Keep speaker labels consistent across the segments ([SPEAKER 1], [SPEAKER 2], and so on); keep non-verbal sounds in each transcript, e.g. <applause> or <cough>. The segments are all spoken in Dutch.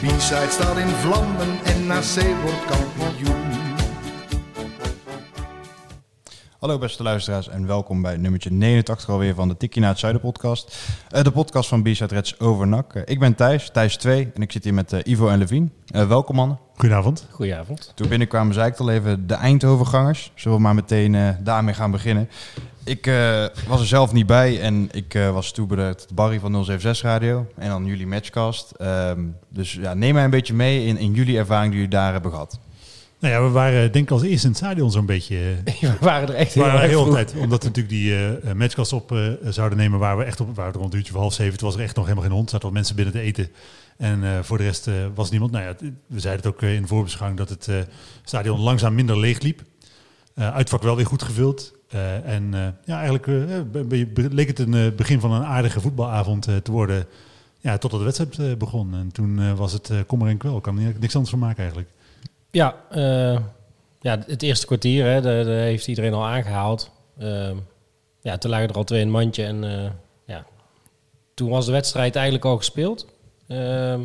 [SPEAKER 1] De B-side staat in vlammen en NAC wordt kampioen.
[SPEAKER 2] Hallo beste luisteraars en welkom bij nummertje 89 alweer van de Tikkie naar het Zuiden podcast. Eh, de podcast van B-Side Reds over NAC. Eh, ik ben Thijs, Thijs 2 en ik zit hier met eh, Ivo en Levien. Eh, welkom mannen.
[SPEAKER 3] Goedenavond.
[SPEAKER 4] Goedenavond.
[SPEAKER 2] Toen binnenkwamen zei ik het al even de Eindhovengangers. Zullen we maar meteen daarmee gaan beginnen. Ik eh, was er zelf niet bij en ik eh, was toebereid Barry van 076 Radio en dan jullie matchcast. Ehm, dus ja, neem mij een beetje mee in, in jullie ervaring die jullie daar hebben gehad.
[SPEAKER 3] Nou ja, we waren denk ik als eerste in het stadion zo'n beetje... eh, <laughs>
[SPEAKER 4] We waren er echt heel
[SPEAKER 3] waren heel tijd, omdat we natuurlijk die eh matchkast op eh, zouden nemen, waar we echt op, waren rond een uurtje voor half zeven. Het was er echt nog helemaal geen hond, er zaten wat mensen binnen te eten. En eh, voor de rest eh, was niemand. Nou ja, we zeiden het ook eh, in de voorbeschouwing dat het eh, stadion langzaam minder leeg liep. Eh, uitvak wel weer goed gevuld. Eh, en eh, ja, eigenlijk eh, leek het een eh, begin van een aardige voetbalavond eh, te worden. Ja, totdat de wedstrijd eh, begon. En toen eh, was het eh kommer en kwel. Ik kan er niks anders van maken eigenlijk.
[SPEAKER 4] Ja, eh, ja, het eerste kwartier hè, daar, daar heeft iedereen al aangehaald. Ehm, ja, toen lagen er al twee in het mandje. En eh, ja, toen was de wedstrijd eigenlijk al gespeeld. Ehm,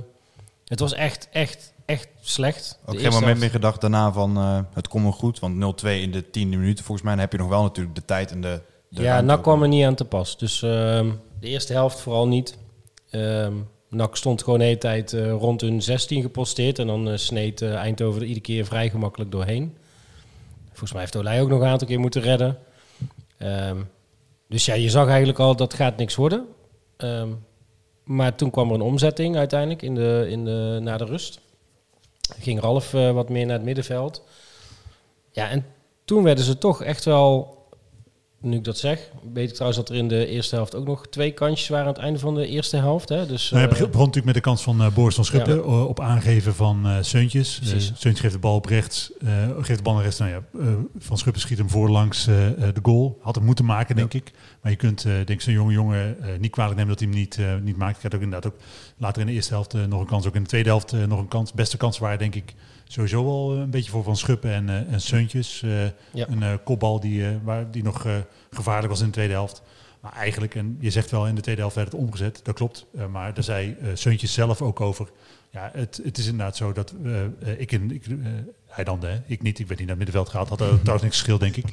[SPEAKER 4] het was echt, echt, echt slecht.
[SPEAKER 2] Ook geen moment meer gedacht daarna van eh, het komt wel goed. Want 0-2 in de tiende minuut, volgens mij dan heb je nog wel natuurlijk de tijd en de... de
[SPEAKER 4] Ja,
[SPEAKER 2] ook.
[SPEAKER 4] kwam er niet aan te pas. Dus ehm, de eerste helft vooral niet. NAC stond gewoon de hele tijd eh, rond hun 16 geposteerd. En dan eh, sneed eh, Eindhoven er iedere keer vrij gemakkelijk doorheen. Volgens mij heeft Olij ook nog een aantal keer moeten redden. Ehm, dus ja, je zag eigenlijk al dat gaat niks worden. Ehm, maar toen kwam er een omzetting uiteindelijk in de, in de, na de rust. Ging Ralf wat meer naar het middenveld. Ja, en toen werden ze toch echt wel nu ik dat zeg, weet ik trouwens dat er in de eerste helft ook nog twee kansjes waren aan het einde van de eerste helft. Hè? Dus,
[SPEAKER 3] Nou,
[SPEAKER 4] eh,
[SPEAKER 3] het begon natuurlijk met de kans van eh Boris van Schuppen
[SPEAKER 4] Ja.
[SPEAKER 3] eh, op aangeven van eh Seuntjes. Eh. Seuntjes geeft de bal op rechts, eh, geeft de bal naar rechts. Nou ja, eh, van Schuppen schiet hem voorlangs eh, eh, de goal. Had hem moeten maken, denk ik. Maar je kunt, eh, denk ik, zo'n jonge jongen eh, niet kwalijk nemen dat hij hem niet, eh, niet maakt. Ik had ook inderdaad ook later in de eerste helft eh, nog een kans. Ook in de tweede helft eh, nog een kans. Beste kansen waren, denk ik, sowieso wel eh, een beetje voor Van Schuppen en, eh en Seuntjes. Eh,
[SPEAKER 4] Ja.
[SPEAKER 3] Een kopbal die, waar, die nog gevaarlijk was in de tweede helft. Maar eigenlijk, en je zegt wel in de tweede helft werd het omgezet, dat klopt. Maar daar zei Seuntjes zelf ook over. Ja, het, het is inderdaad zo dat ik, in, ik hij dan, hè, ik niet, ik werd niet naar het middenveld gehaald. Had er trouwens niks geschild, denk ik.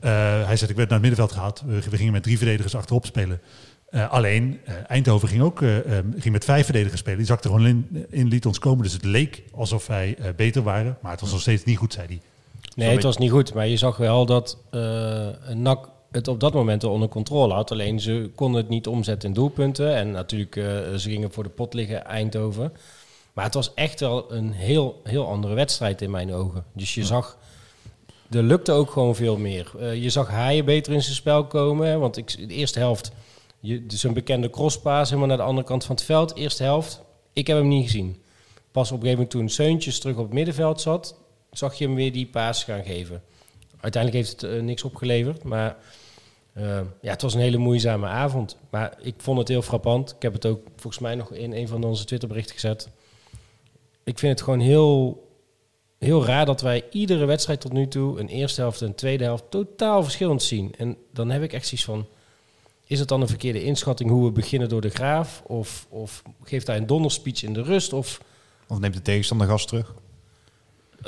[SPEAKER 3] <laughs> Hij zegt, ik werd naar het middenveld gehaald. We, we gingen met drie verdedigers achterop spelen. Eh, alleen, eh, Eindhoven ging ook eh, eh, ging met vijf verdedigers spelen. Die zakte gewoon in, in, liet ons komen. Dus het leek alsof wij beter waren. Maar het was nog steeds niet goed, zei hij.
[SPEAKER 4] nee, het was niet goed. Maar je zag wel dat NAC het op dat moment al onder controle had. Alleen ze konden het niet omzetten in doelpunten. En natuurlijk, ze gingen voor de pot liggen Eindhoven. Maar het was echt wel een heel, heel andere wedstrijd in mijn ogen. Dus je zag... Er lukte ook gewoon veel meer. Je zag Haaien beter in zijn spel komen. Hè, want ik, de eerste helft... Je, dus een bekende crosspaas helemaal naar de andere kant van het veld. Eerste helft, ik heb hem niet gezien. Pas op een gegeven moment toen Seuntjes terug op het middenveld zat, zag je hem weer die paas gaan geven. Uiteindelijk heeft het eh, niks opgeleverd, maar eh, ja, het was een hele moeizame avond. Maar ik vond het heel frappant. Ik heb het ook volgens mij nog in een van onze Twitterberichten gezet. Ik vind het gewoon heel, heel raar dat wij iedere wedstrijd tot nu toe, een eerste helft en een tweede helft, totaal verschillend zien. En dan heb ik echt zoiets van, is het dan een verkeerde inschatting hoe we beginnen door de graaf? Of, of geeft hij een donderspeech in de rust? Of
[SPEAKER 2] Of neemt de tegenstander gas terug?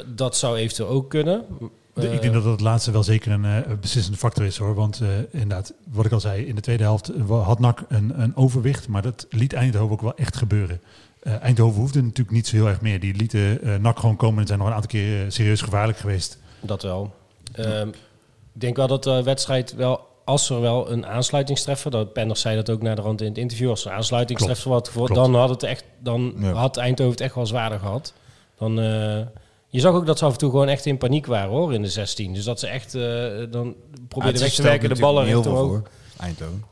[SPEAKER 4] dat zou eventueel ook kunnen.
[SPEAKER 3] De-
[SPEAKER 4] Eh,
[SPEAKER 3] ik denk dat dat het laatste wel zeker een eh, beslissende factor is hoor. Want eh, inderdaad, wat ik al zei, in de tweede helft eh, had NAC een, een overwicht. Maar dat liet Eindhoven ook wel echt gebeuren. Eh, Eindhoven hoefde natuurlijk niet zo heel erg meer. Die lieten eh NAC gewoon komen en zijn nog een aantal keer eh, serieus gevaarlijk geweest.
[SPEAKER 4] Dat wel. Ehm, ik denk wel dat de wedstrijd wel, als er wel een aansluitingstreffer, dat Penders zei dat ook naar de rand in het interview, als er een aansluitingstreffer wat gevoerd, dan had het echt, dan
[SPEAKER 2] Ja.
[SPEAKER 4] had Eindhoven het echt wel zwaarder gehad. Dan, eh, je zag ook dat ze af en toe gewoon echt in paniek waren hoor in de 16. Dus dat ze echt eh, dan
[SPEAKER 2] Ah,
[SPEAKER 4] probeerden weg te werken, de ballen
[SPEAKER 2] heel veel voor. Eindhoven.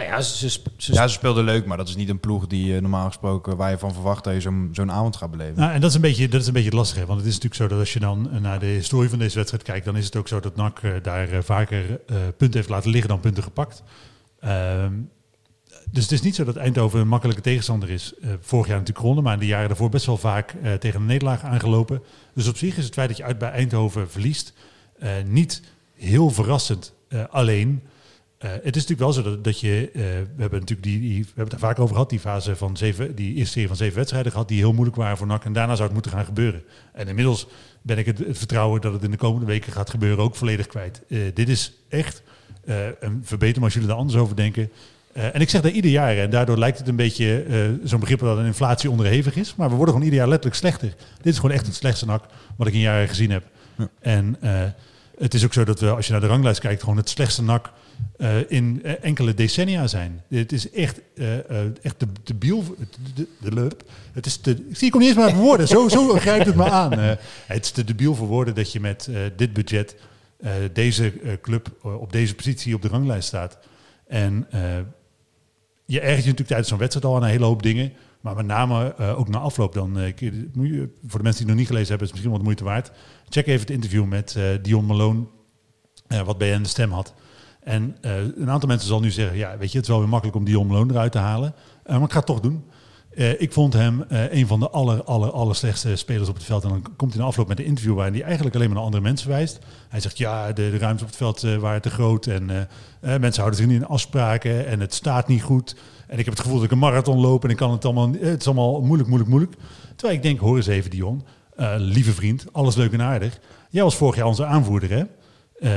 [SPEAKER 4] Nou ja, ze, ze, ze-
[SPEAKER 2] Ja, ze speelden leuk, maar dat is niet een ploeg die eh, normaal gesproken waar je van verwacht dat je zo'n zo'n avond gaat beleven.
[SPEAKER 3] Nou, en dat is een beetje, dat is een beetje lastig. Hè? Want het is natuurlijk zo dat als je dan eh, naar de historie van deze wedstrijd kijkt, dan is het ook zo dat NAC eh, daar vaker punten heeft laten liggen dan punten gepakt. Ehm, dus het is niet zo dat Eindhoven een makkelijke tegenstander is. Eh, vorig jaar natuurlijk gewonnen, maar in de jaren daarvoor best wel vaak eh, tegen een nederlaag aangelopen. Dus op zich is het feit dat je uit bij Eindhoven verliest eh, niet heel verrassend. Eh, alleen, eh, het is natuurlijk wel zo dat, dat je, eh, we hebben natuurlijk die, die, we hebben het er vaak over gehad, die fase van zeven, die eerste serie van zeven wedstrijden gehad, die heel moeilijk waren voor NAC. En daarna zou het moeten gaan gebeuren. En inmiddels ben ik het, het vertrouwen dat het in de komende weken gaat gebeuren ook volledig kwijt. Eh, dit is echt een verbetering als jullie er anders over denken. En ik zeg dat ieder jaar, en daardoor lijkt het een beetje zo'n begrip dat een inflatie onderhevig is. Maar we worden gewoon ieder jaar letterlijk slechter. Dit is gewoon echt het slechtste NAC wat ik in jaren gezien heb.
[SPEAKER 2] Ja.
[SPEAKER 3] En het is ook zo dat we, als je naar de ranglijst kijkt, gewoon het slechtste NAC eh, in eh, enkele decennia zijn. Het is echt, eh, echt de, de biel. De, de, de, het is te, ik zie, ik kom niet eens maar woorden. Zo, zo <laughs> grijpt het me aan. Het is te debiel voor woorden dat je met dit budget deze club op deze positie op de ranglijst staat. En je ergert je natuurlijk tijdens zo'n wedstrijd al aan een hele hoop dingen. Maar met name ook na afloop dan. voor de mensen die het nog niet gelezen hebben, is het misschien wel de moeite waard. Check even het interview met Dion Malone. wat BN de stem had. En eh, een aantal mensen zal nu zeggen, ja, weet je, het is wel weer makkelijk om Dion Malone eruit te halen. Eh, maar ik ga het toch doen. Eh, ik vond hem een van de aller, aller, aller slechtste spelers op het veld. En dan komt hij in de afloop met een interview waarin hij eigenlijk alleen maar naar andere mensen wijst. Hij zegt, ja, de, de ruimte op het veld waren te groot. En mensen houden zich niet in afspraken. En het staat niet goed. En ik heb het gevoel dat ik een marathon loop. En ik kan het allemaal, het is allemaal moeilijk, moeilijk, moeilijk. Terwijl ik denk, hoor eens even Dion. Lieve vriend, alles leuk en aardig. Jij was vorig jaar onze aanvoerder, hè?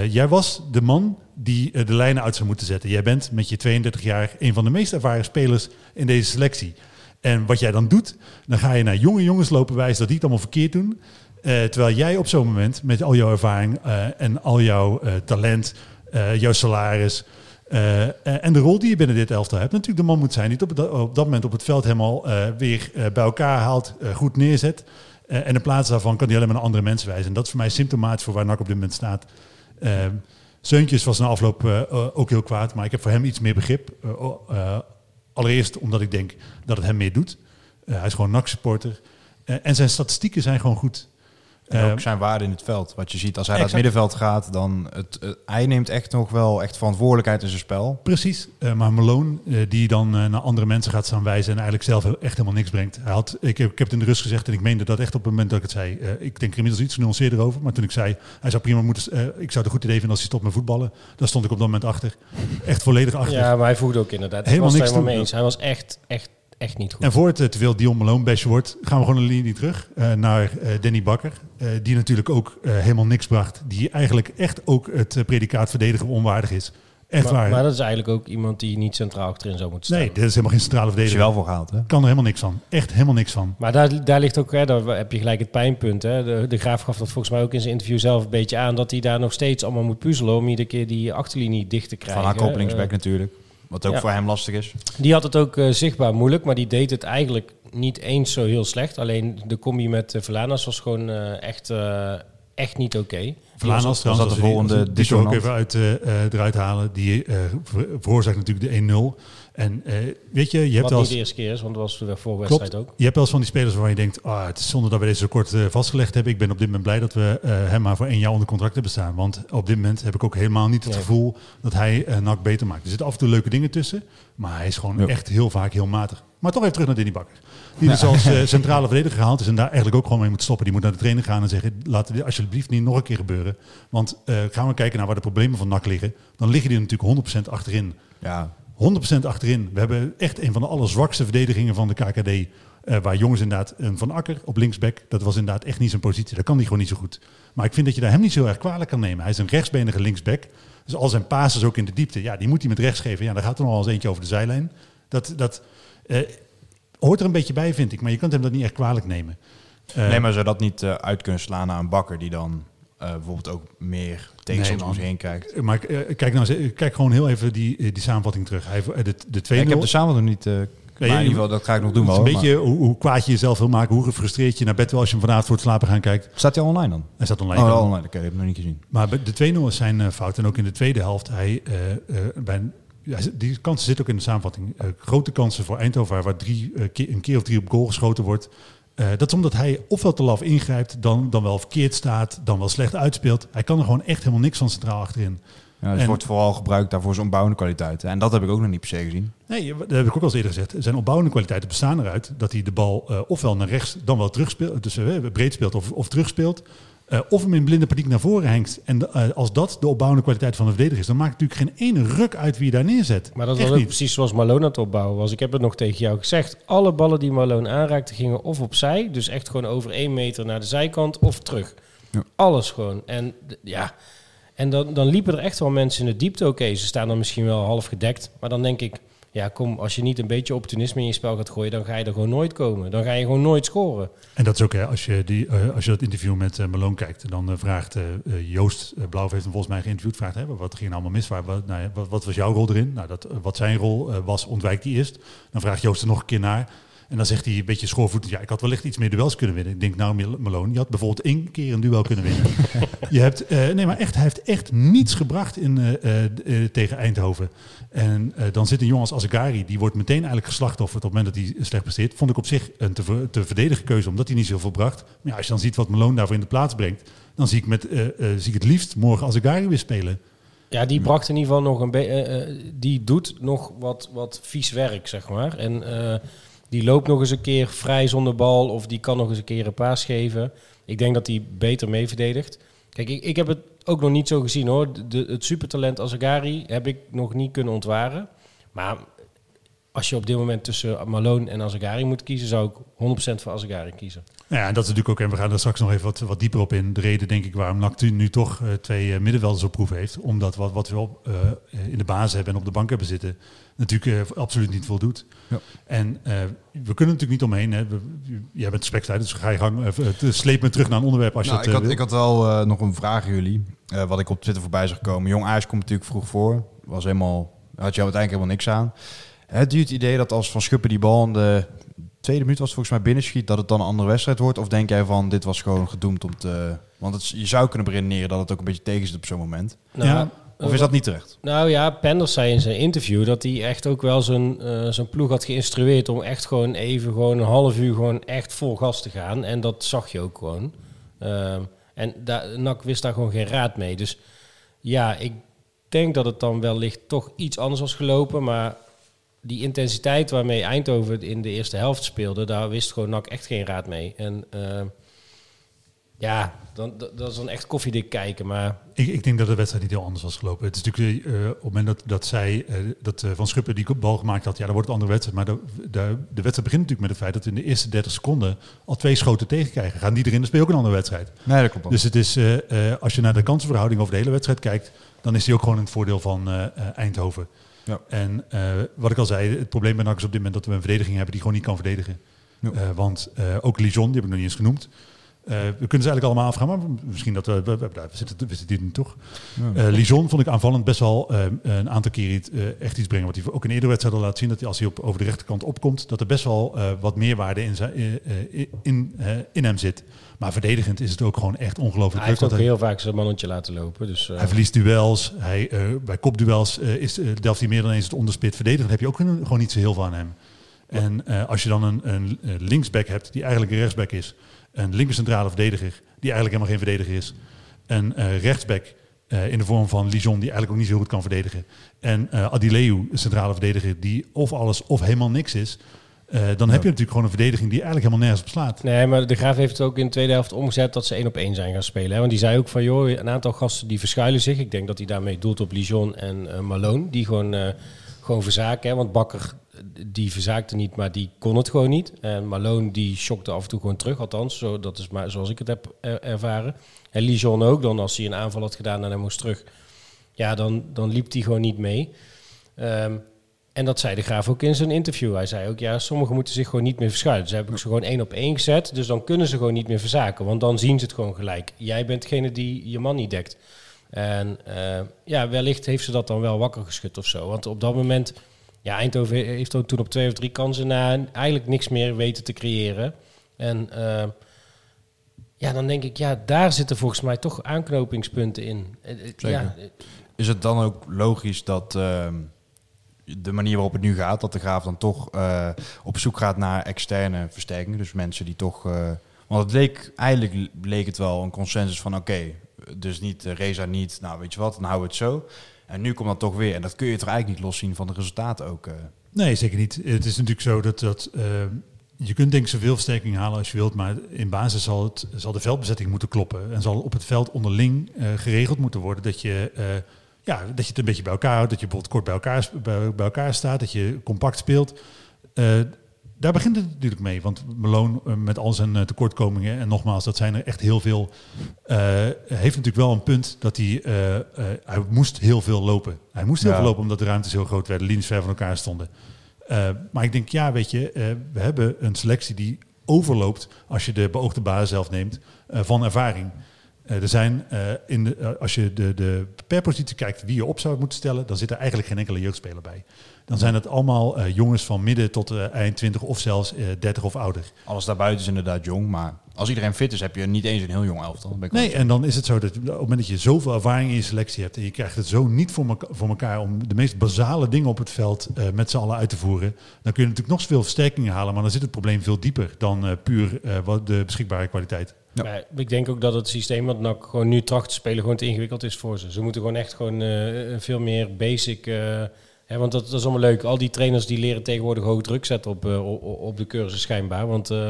[SPEAKER 3] Jij was de man die eh, de lijnen uit zou moeten zetten. Jij bent met je 32 jaar een van de meest ervaren spelers in deze selectie. En wat jij dan doet, dan ga je naar jonge jongens lopen wijzen dat die het allemaal verkeerd doen. Eh, terwijl jij op zo'n moment met al jouw ervaring eh, en al jouw talent, jouw salaris en de rol die je binnen dit elftal hebt, natuurlijk de man moet zijn die het op, dat- op dat moment op het veld helemaal weer bij elkaar haalt, goed neerzet. En in plaats daarvan kan hij alleen maar naar andere mensen wijzen. En dat is voor mij symptomatisch voor waar NAC op dit moment staat. Zeuntjes was na afloop eh, eh, ook heel kwaad, maar ik heb voor hem iets meer begrip. Eh, oh, allereerst omdat ik denk dat het hem meer doet. Hij is gewoon NAC-supporter. Eh, en zijn statistieken zijn gewoon goed.
[SPEAKER 2] En ook zijn waarde in het veld. Wat je ziet als hij naar het middenveld gaat, dan het, eh, hij neemt echt nog wel echt verantwoordelijkheid in zijn spel.
[SPEAKER 3] Precies, Eh, maar Malone, eh, die dan naar andere mensen gaat staan wijzen en eigenlijk zelf echt helemaal niks brengt. Hij had, ik, heb, ik heb het in de rust gezegd en ik meende dat echt op het moment dat ik het zei. Eh, ik denk er inmiddels iets genuanceerder over, maar toen ik zei, hij zou prima moeten, eh, ik zou het goed idee vinden als hij stopt met voetballen. Daar stond ik op dat moment achter. Echt volledig achter.
[SPEAKER 4] ja, maar hij voegde ook inderdaad.
[SPEAKER 3] Helemaal niks
[SPEAKER 4] helemaal mee eens. Hij was echt, echt, echt niet goed.
[SPEAKER 3] En voor het te veel Dion Malone bashen wordt, gaan we gewoon een linie terug eh, naar eh, Danny Bakker. eh, die natuurlijk ook helemaal niks bracht. Die eigenlijk echt ook het predicaat verdediger onwaardig is. Echt
[SPEAKER 4] maar,
[SPEAKER 3] waar.
[SPEAKER 4] maar dat is eigenlijk ook iemand die niet centraal achterin zou moeten staan.
[SPEAKER 3] nee, dit is helemaal geen centrale
[SPEAKER 2] is
[SPEAKER 3] verdediger.
[SPEAKER 2] wel voor gehaald. Hè?
[SPEAKER 3] Kan er helemaal niks van. Echt helemaal niks van.
[SPEAKER 4] Maar daar, daar ligt ook, hè, daar heb je gelijk het pijnpunt. Hè. De, de Graaf gaf dat volgens mij ook in zijn interview zelf een beetje aan... dat hij daar nog steeds allemaal moet puzzelen... om iedere keer die achterlinie dicht te krijgen.
[SPEAKER 2] Van haar koppelingsback natuurlijk. Wat ook
[SPEAKER 4] ja.
[SPEAKER 2] voor hem lastig is.
[SPEAKER 4] die had het ook eh, zichtbaar moeilijk... maar die deed het eigenlijk niet eens zo heel slecht. Alleen de combi met uh, Verlanas was gewoon eh, echt, echt niet oké.
[SPEAKER 3] Vlaanderen
[SPEAKER 2] was
[SPEAKER 3] trouwens,
[SPEAKER 2] dat de
[SPEAKER 3] die-
[SPEAKER 2] volgende
[SPEAKER 3] die zo ook even uit, eruit halen. Die eh, ver- veroorzaakt natuurlijk de 1-0. En eh, weet je, je hebt
[SPEAKER 4] Wat
[SPEAKER 3] wel
[SPEAKER 4] niet de eerste keer is, want dat was de vorige
[SPEAKER 3] Klopt.
[SPEAKER 4] wedstrijd ook.
[SPEAKER 3] Je hebt wel eens van die spelers waarvan je denkt, ah, het is zonde dat we deze zo kort eh, vastgelegd hebben. Ik ben op dit moment blij dat we eh, hem maar voor één jaar onder contract hebben staan. Want op dit moment heb ik ook helemaal niet het
[SPEAKER 4] Nee.
[SPEAKER 3] gevoel dat hij uh, NAC beter maakt. Er zitten af en toe leuke dingen tussen, maar hij is gewoon
[SPEAKER 2] Ja.
[SPEAKER 3] echt heel vaak heel matig. Maar toch even terug naar Danny Bakker. Die dus als <laughs> centrale verdediger gehaald is en daar eigenlijk ook gewoon mee moet stoppen. Die moet naar de trainer gaan en zeggen, laat dit alsjeblieft niet nog een keer gebeuren. Want eh, gaan we kijken naar waar de problemen van NAC liggen, dan liggen die natuurlijk 100% achterin.
[SPEAKER 2] Ja,
[SPEAKER 3] 100% achterin. We hebben echt een van de allerzwakste verdedigingen van de KKD. eh, waar jongens inderdaad, een Van Akker op linksback, dat was inderdaad echt niet zijn positie. Dat kan hij gewoon niet zo goed. Maar ik vind dat je daar hem niet zo erg kwalijk kan nemen. Hij is een rechtsbenige linksback. Dus al zijn passes ook in de diepte, ja, die moet hij met rechts geven. Ja, daar gaat er nog wel eens eentje over de zijlijn. Dat, dat eh, hoort er een beetje bij, vind ik. Maar je kunt hem dat niet echt kwalijk nemen. Eh,
[SPEAKER 2] nee, maar zou dat niet eh, uit kunnen slaan naar een bakker die dan eh, bijvoorbeeld ook meer tegenstanders
[SPEAKER 3] man.
[SPEAKER 2] om zich heen kijkt?
[SPEAKER 3] Maar eh, kijk, nou, kijk gewoon heel even die, eh, die samenvatting terug. Hij, eh, de, de 2-0.
[SPEAKER 2] Ja, ik heb de samenvatting niet... eh maar in
[SPEAKER 3] je-
[SPEAKER 2] ieder geval, dat ga ik nog doen
[SPEAKER 3] Het
[SPEAKER 2] wel.
[SPEAKER 3] een
[SPEAKER 2] maar-
[SPEAKER 3] beetje hoe, hoe kwaad je jezelf wil maken, hoe gefrustreerd je naar bed wil als je hem vanavond voor het slapen gaan kijkt.
[SPEAKER 2] Staat hij online dan?
[SPEAKER 3] Hij staat online.
[SPEAKER 2] Oh, wel online. Oké, ik heb hem nog niet gezien.
[SPEAKER 3] Maar de 2-0 is zijn eh, fout. En ook in de tweede helft, hij, eh, eh, ja, die kansen zitten ook in de samenvatting. Eh, grote kansen voor Eindhoven, waar- drie, eh, een keer of drie op goal geschoten wordt. Eh, dat is omdat hij ofwel te laf ingrijpt, dan, dan wel verkeerd staat, dan wel slecht uitspeelt. Hij kan er gewoon echt helemaal niks van centraal achterin.
[SPEAKER 2] Ja, het
[SPEAKER 3] En-
[SPEAKER 2] wordt vooral gebruikt daarvoor zijn opbouwende kwaliteiten. En dat heb ik ook nog niet per se gezien.
[SPEAKER 3] Nee, dat heb ik ook al eens eerder gezegd. Zijn opbouwende kwaliteiten bestaan eruit dat hij de bal eh, ofwel naar rechts, dan wel terugspeelt, dus eh, breed speelt of, of terugspeelt. Eh, of hem in blinde paniek naar voren hengt. En eh, als dat de opbouwende kwaliteit van de verdediger is, dan maakt het natuurlijk geen ene ruk uit wie je daar neerzet.
[SPEAKER 4] Maar dat
[SPEAKER 3] Echt
[SPEAKER 4] was ook
[SPEAKER 3] niet.
[SPEAKER 4] precies zoals Malone aan het opbouwen was. Ik heb het nog tegen jou gezegd. Alle ballen die Malone aanraakte gingen of opzij. Dus echt gewoon over één meter naar de zijkant of terug.
[SPEAKER 2] Ja.
[SPEAKER 4] Alles gewoon. En ja, en dan, dan liepen er echt wel mensen in de diepte. Oké, ze staan dan misschien wel half gedekt. Maar dan denk ik, ja kom, als je niet een beetje opportunisme in je spel gaat gooien... dan ga je er gewoon nooit komen. Dan ga je gewoon nooit scoren.
[SPEAKER 3] En dat is ook, hè, als, je die, eh, als je dat interview met eh, Malone kijkt, dan eh, vraagt Joost uh, Blauw heeft hem volgens mij geïnterviewd, vraagt hè, wat ging allemaal mis? Waar, wat, nou wat, was jouw rol erin? Nou, dat, wat zijn rol was, ontwijkt hij eerst. Dan vraagt Joost er nog een keer naar. En dan zegt hij een beetje schoorvoetend, ja, ik had wellicht iets meer duels kunnen winnen. Ik denk, nou Malone, je had bijvoorbeeld één keer een duel kunnen winnen. <laughs> je hebt, eh, nee, maar echt, hij heeft echt niets gebracht in, eh, eh, tegen Eindhoven. En eh, dan zit een jongen als Azegari, die wordt meteen eigenlijk geslachtofferd op het moment dat hij slecht presteert. Vond ik op zich een te, ver- te verdedigen keuze, omdat hij niet zoveel bracht. Maar ja, als je dan ziet wat Malone daarvoor in de plaats brengt, dan zie ik, met, eh, eh, zie ik het liefst morgen Azegari weer spelen.
[SPEAKER 4] Ja, die bracht in ieder geval nog een beetje. die doet nog wat, wat vies werk, zeg maar. En eh, die loopt nog eens een keer vrij zonder bal. Of die kan nog eens een keer een paas geven. Ik denk dat hij beter mee verdedigt. Kijk, ik, ik heb het ook nog niet zo gezien hoor. De, het supertalent Azagari heb ik nog niet kunnen ontwaren. Maar als je op dit moment tussen Malone en Azagari moet kiezen, zou ik 100% voor Azagari kiezen.
[SPEAKER 3] Ja, en dat is natuurlijk ook, en we gaan er straks nog even wat, wat dieper op in. De reden, denk ik, waarom NAC nu toch eh, twee eh, middenvelders op proef heeft. Omdat wat, wat we op, eh, in de basis hebben en op de bank hebben zitten, natuurlijk eh, absoluut niet voldoet.
[SPEAKER 2] Ja.
[SPEAKER 3] En eh, we kunnen natuurlijk niet omheen. Hè. We, jij bent spektijd, dus ga je gang. eh, het sleep me terug naar een onderwerp als
[SPEAKER 2] Nou,
[SPEAKER 3] je
[SPEAKER 2] ik,
[SPEAKER 3] dat
[SPEAKER 2] had,
[SPEAKER 3] eh,
[SPEAKER 2] ik had wel eh, nog een vraag aan jullie. eh, wat ik op Twitter voorbij zag komen. Jong Ajax komt natuurlijk vroeg voor. Was helemaal, had je uiteindelijk helemaal niks aan. Heb je het idee dat als Van Schuppen die bal in de tweede minuut was het volgens mij binnenschiet... dat het dan een andere wedstrijd wordt? Of denk jij van dit was gewoon gedoemd om te... Want het, je zou kunnen beredeneren dat het ook een beetje tegen zit op zo'n moment.
[SPEAKER 3] Ja.
[SPEAKER 2] Of is dat niet terecht?
[SPEAKER 4] Nou ja, Penders zei in zijn interview dat hij echt ook wel zijn, eh, zijn ploeg had geïnstrueerd om echt gewoon even gewoon een half uur gewoon echt vol gas te gaan. En dat zag je ook gewoon. Ehm, en NAC wist daar gewoon geen raad mee. Dus ja, ik denk dat het dan wellicht toch iets anders was gelopen. Maar die intensiteit waarmee Eindhoven in de eerste helft speelde, daar wist gewoon NAC echt geen raad mee. En ehm, ja, dan, dat, dat is dan echt koffiedik kijken. Maar
[SPEAKER 3] Ik, ik denk dat de wedstrijd niet heel anders was gelopen. Het is natuurlijk eh, op het moment dat, dat zij, eh, dat eh, Van Schuppen die bal gemaakt had, ja, dan wordt het een andere wedstrijd. Maar de, de, de wedstrijd begint natuurlijk met het feit dat we in de eerste 30 seconden al twee schoten tegenkrijgen. Gaan die erin, dan speel je ook een andere wedstrijd.
[SPEAKER 2] Nee, dat klopt.
[SPEAKER 3] Dus het is, eh, eh, als je naar de kansenverhouding over de hele wedstrijd kijkt, dan is die ook gewoon in het voordeel van eh, eh, Eindhoven.
[SPEAKER 2] Ja.
[SPEAKER 3] En eh, wat ik al zei, het probleem bij NAC is op dit moment dat we een verdediging hebben die gewoon niet kan verdedigen.
[SPEAKER 2] Ja.
[SPEAKER 3] Eh, want eh, ook Lijon, die heb ik nog niet eens genoemd. Eh, we kunnen ze eigenlijk allemaal afgaan, maar misschien dat we, we, we, we zitten, we zitten hier nu toch.
[SPEAKER 2] Ja.
[SPEAKER 3] Eh Lijon vond ik aanvallend best wel eh, een aantal keer iets, echt iets brengen. Wat hij ook in eerdere wedstrijden laat zien, dat hij als hij op, over de rechterkant opkomt, dat er best wel wat meerwaarde in, zijn, in, in hem zit. Maar verdedigend is het ook gewoon echt ongelooflijk
[SPEAKER 4] hij heeft ook
[SPEAKER 3] hij,
[SPEAKER 4] heel vaak zijn mannetje laten lopen. Dus,
[SPEAKER 3] hij verliest duels. Hij, bij kopduels is, delft hij meer dan eens het onderspit. Verdedigend heb je ook een- gewoon niet zo heel veel aan hem. En als je dan een, een, linksback hebt die eigenlijk een rechtsback is, een linker centrale verdediger die eigenlijk helemaal geen verdediger is, een eh, rechtsback eh, in de vorm van Lijon die eigenlijk ook niet zo goed kan verdedigen, en eh Adileu, centrale verdediger die of alles of helemaal niks is, dan heb je natuurlijk gewoon een verdediging die eigenlijk helemaal nergens op slaat.
[SPEAKER 4] Nee, maar de Graaf heeft het ook in de tweede helft omgezet dat ze één op één zijn gaan spelen. Hè? Want die zei ook van, joh, een aantal gasten die verschuilen zich. Ik denk dat hij daarmee doelt op Lijon en Malone, die gewoon, gewoon verzaken. Hè? Want Bakker, die verzaakte niet, maar die kon het gewoon niet. En Malone, die shockte af en toe gewoon terug, althans. Zo, dat is maar zoals ik het heb er- ervaren. En Lijon ook, dan als hij een aanval had gedaan en hij moest terug. Ja, dan, dan liep hij gewoon niet mee. Ehm, en dat zei de Graaf ook in zijn interview. Hij zei ook, ja, sommigen moeten zich gewoon niet meer verschuilen. Dus heb ik ze gewoon één op één gezet. Dus dan kunnen ze gewoon niet meer verzaken. Want dan zien ze het gewoon gelijk. Jij bent degene die je man niet dekt. En eh, ja, wellicht heeft ze dat dan wel wakker geschud of zo. Want op dat moment... Ja, Eindhoven heeft ook toen op twee of drie kansen na eigenlijk niks meer weten te creëren. En eh, ja, dan denk ik, ja, daar zitten volgens mij toch aanknopingspunten in. Eh, eh,
[SPEAKER 2] Zeker.
[SPEAKER 4] Ja,
[SPEAKER 2] Is het dan ook logisch dat, ehm, de manier waarop het nu gaat, dat de Graaf dan toch op zoek gaat naar externe versterkingen. Dus mensen die toch... want het leek, eigenlijk leek het wel een consensus van oké, dus niet Reza niet, nou weet je wat, dan houden we het zo. En nu komt dat toch weer. En dat kun je toch eigenlijk niet loszien van de resultaten ook. eh.
[SPEAKER 3] Nee, zeker niet. Het is natuurlijk zo dat, dat eh, je kunt denk ik zoveel versterking halen als je wilt, maar in basis zal, het, zal de veldbezetting moeten kloppen en zal op het veld onderling eh, geregeld moeten worden dat je, ja, dat je het een beetje bij elkaar houdt, dat je bijvoorbeeld kort bij elkaar, bij, bij elkaar staat, dat je compact speelt. Daar begint het natuurlijk mee, want Malone eh, met al zijn eh, tekortkomingen, en nogmaals, dat zijn er echt heel veel, eh, heeft natuurlijk wel een punt dat hij, hij moest heel veel lopen. Hij moest heel
[SPEAKER 2] Ja.
[SPEAKER 3] veel lopen omdat de ruimtes heel groot werden, linies ver van elkaar stonden. Maar ik denk, ja, weet je, we hebben een selectie die overloopt als je de beoogde basis zelf neemt van ervaring. Er zijn, in de, als je de, de per positie kijkt wie je op zou moeten stellen, dan zit er eigenlijk geen enkele jeugdspeler bij. Dan zijn het allemaal eh, jongens van midden tot eh, eind 20 of zelfs eh 30 of ouder.
[SPEAKER 2] Alles daarbuiten is inderdaad jong, maar als iedereen fit is, heb je niet eens een heel jong elftal. Dan ben ik
[SPEAKER 3] Nee, en dan is het zo dat op het moment dat je zoveel ervaring in je selectie hebt en je krijgt het zo niet voor, voor elkaar om de meest basale dingen op het veld eh, met z'n allen uit te voeren, dan kun je natuurlijk nog zoveel versterkingen halen, maar dan zit het probleem veel dieper dan eh, puur eh, wat de beschikbare kwaliteit.
[SPEAKER 2] Ja.
[SPEAKER 4] Maar ik denk ook dat het systeem wat NAC gewoon nu tracht te spelen gewoon te ingewikkeld is voor ze. Ze moeten gewoon echt gewoon eh, veel meer basic... hè, want dat, dat is allemaal leuk. Al die trainers die leren tegenwoordig hoog druk zetten op, eh, o- o- op de cursus schijnbaar. Want eh,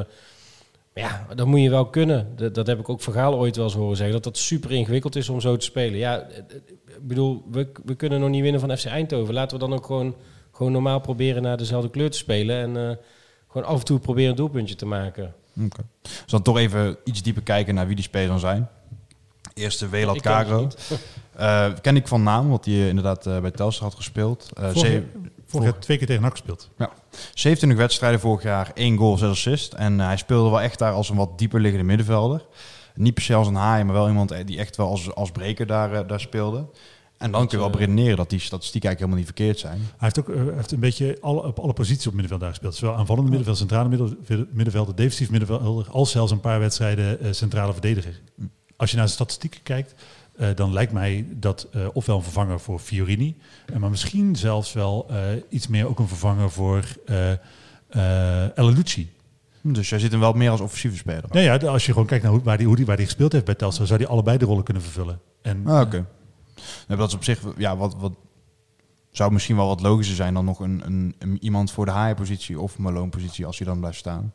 [SPEAKER 4] ja, dat moet je wel kunnen. Dat, dat heb ik ook Vergaal ooit wel eens horen zeggen. Dat dat super ingewikkeld is om zo te spelen. Ja, eh, ik bedoel, we, we kunnen nog niet winnen van FC Eindhoven. Laten we dan ook gewoon, gewoon normaal proberen naar dezelfde kleur te spelen. En gewoon af en toe proberen een doelpuntje te maken.
[SPEAKER 2] Oké. Dus dan toch even iets dieper kijken naar wie die spelers dan zijn. Eerste Welat
[SPEAKER 4] Ik <laughs>
[SPEAKER 2] Eh, ken ik van naam, want die eh, inderdaad eh, bij Telstar had gespeeld. Eh,
[SPEAKER 3] Vorig, vorig jaar twee keer tegen NAC gespeeld.
[SPEAKER 2] 27 wedstrijden vorig jaar, 1 goal, 6 assist. En hij speelde wel echt daar als een wat dieper liggende middenvelder. Niet per se als een haai, maar wel iemand die echt wel als, als breker daar, daar speelde. En dan kun je wel beredeneren dat die statistieken eigenlijk helemaal niet verkeerd zijn.
[SPEAKER 3] Hij heeft ook heeft een beetje alle, op alle posities op middenveld daar gespeeld. Zowel aanvallende middenveld, centrale middenveld, middenvelder, defensief middenvelder, als zelfs een paar wedstrijden centrale verdediger. Als je naar de statistieken kijkt, eh, dan lijkt mij dat eh, ofwel een vervanger voor Fiorini, eh, maar misschien zelfs wel iets meer ook een vervanger voor eh eh El Lucci.
[SPEAKER 2] Dus jij zit hem wel meer als offensieve speler.
[SPEAKER 3] Nou ja, als je gewoon kijkt naar hoe, waar hij hoe die, waar die gespeeld heeft bij Telstar, zou hij allebei de rollen kunnen vervullen. En,
[SPEAKER 2] Ah, Oké. Nou, dat is op zich, ja, wat, wat zou misschien wel wat logischer zijn dan nog een, een, een- iemand voor de haai-positie of Malone-positie als hij dan blijft staan.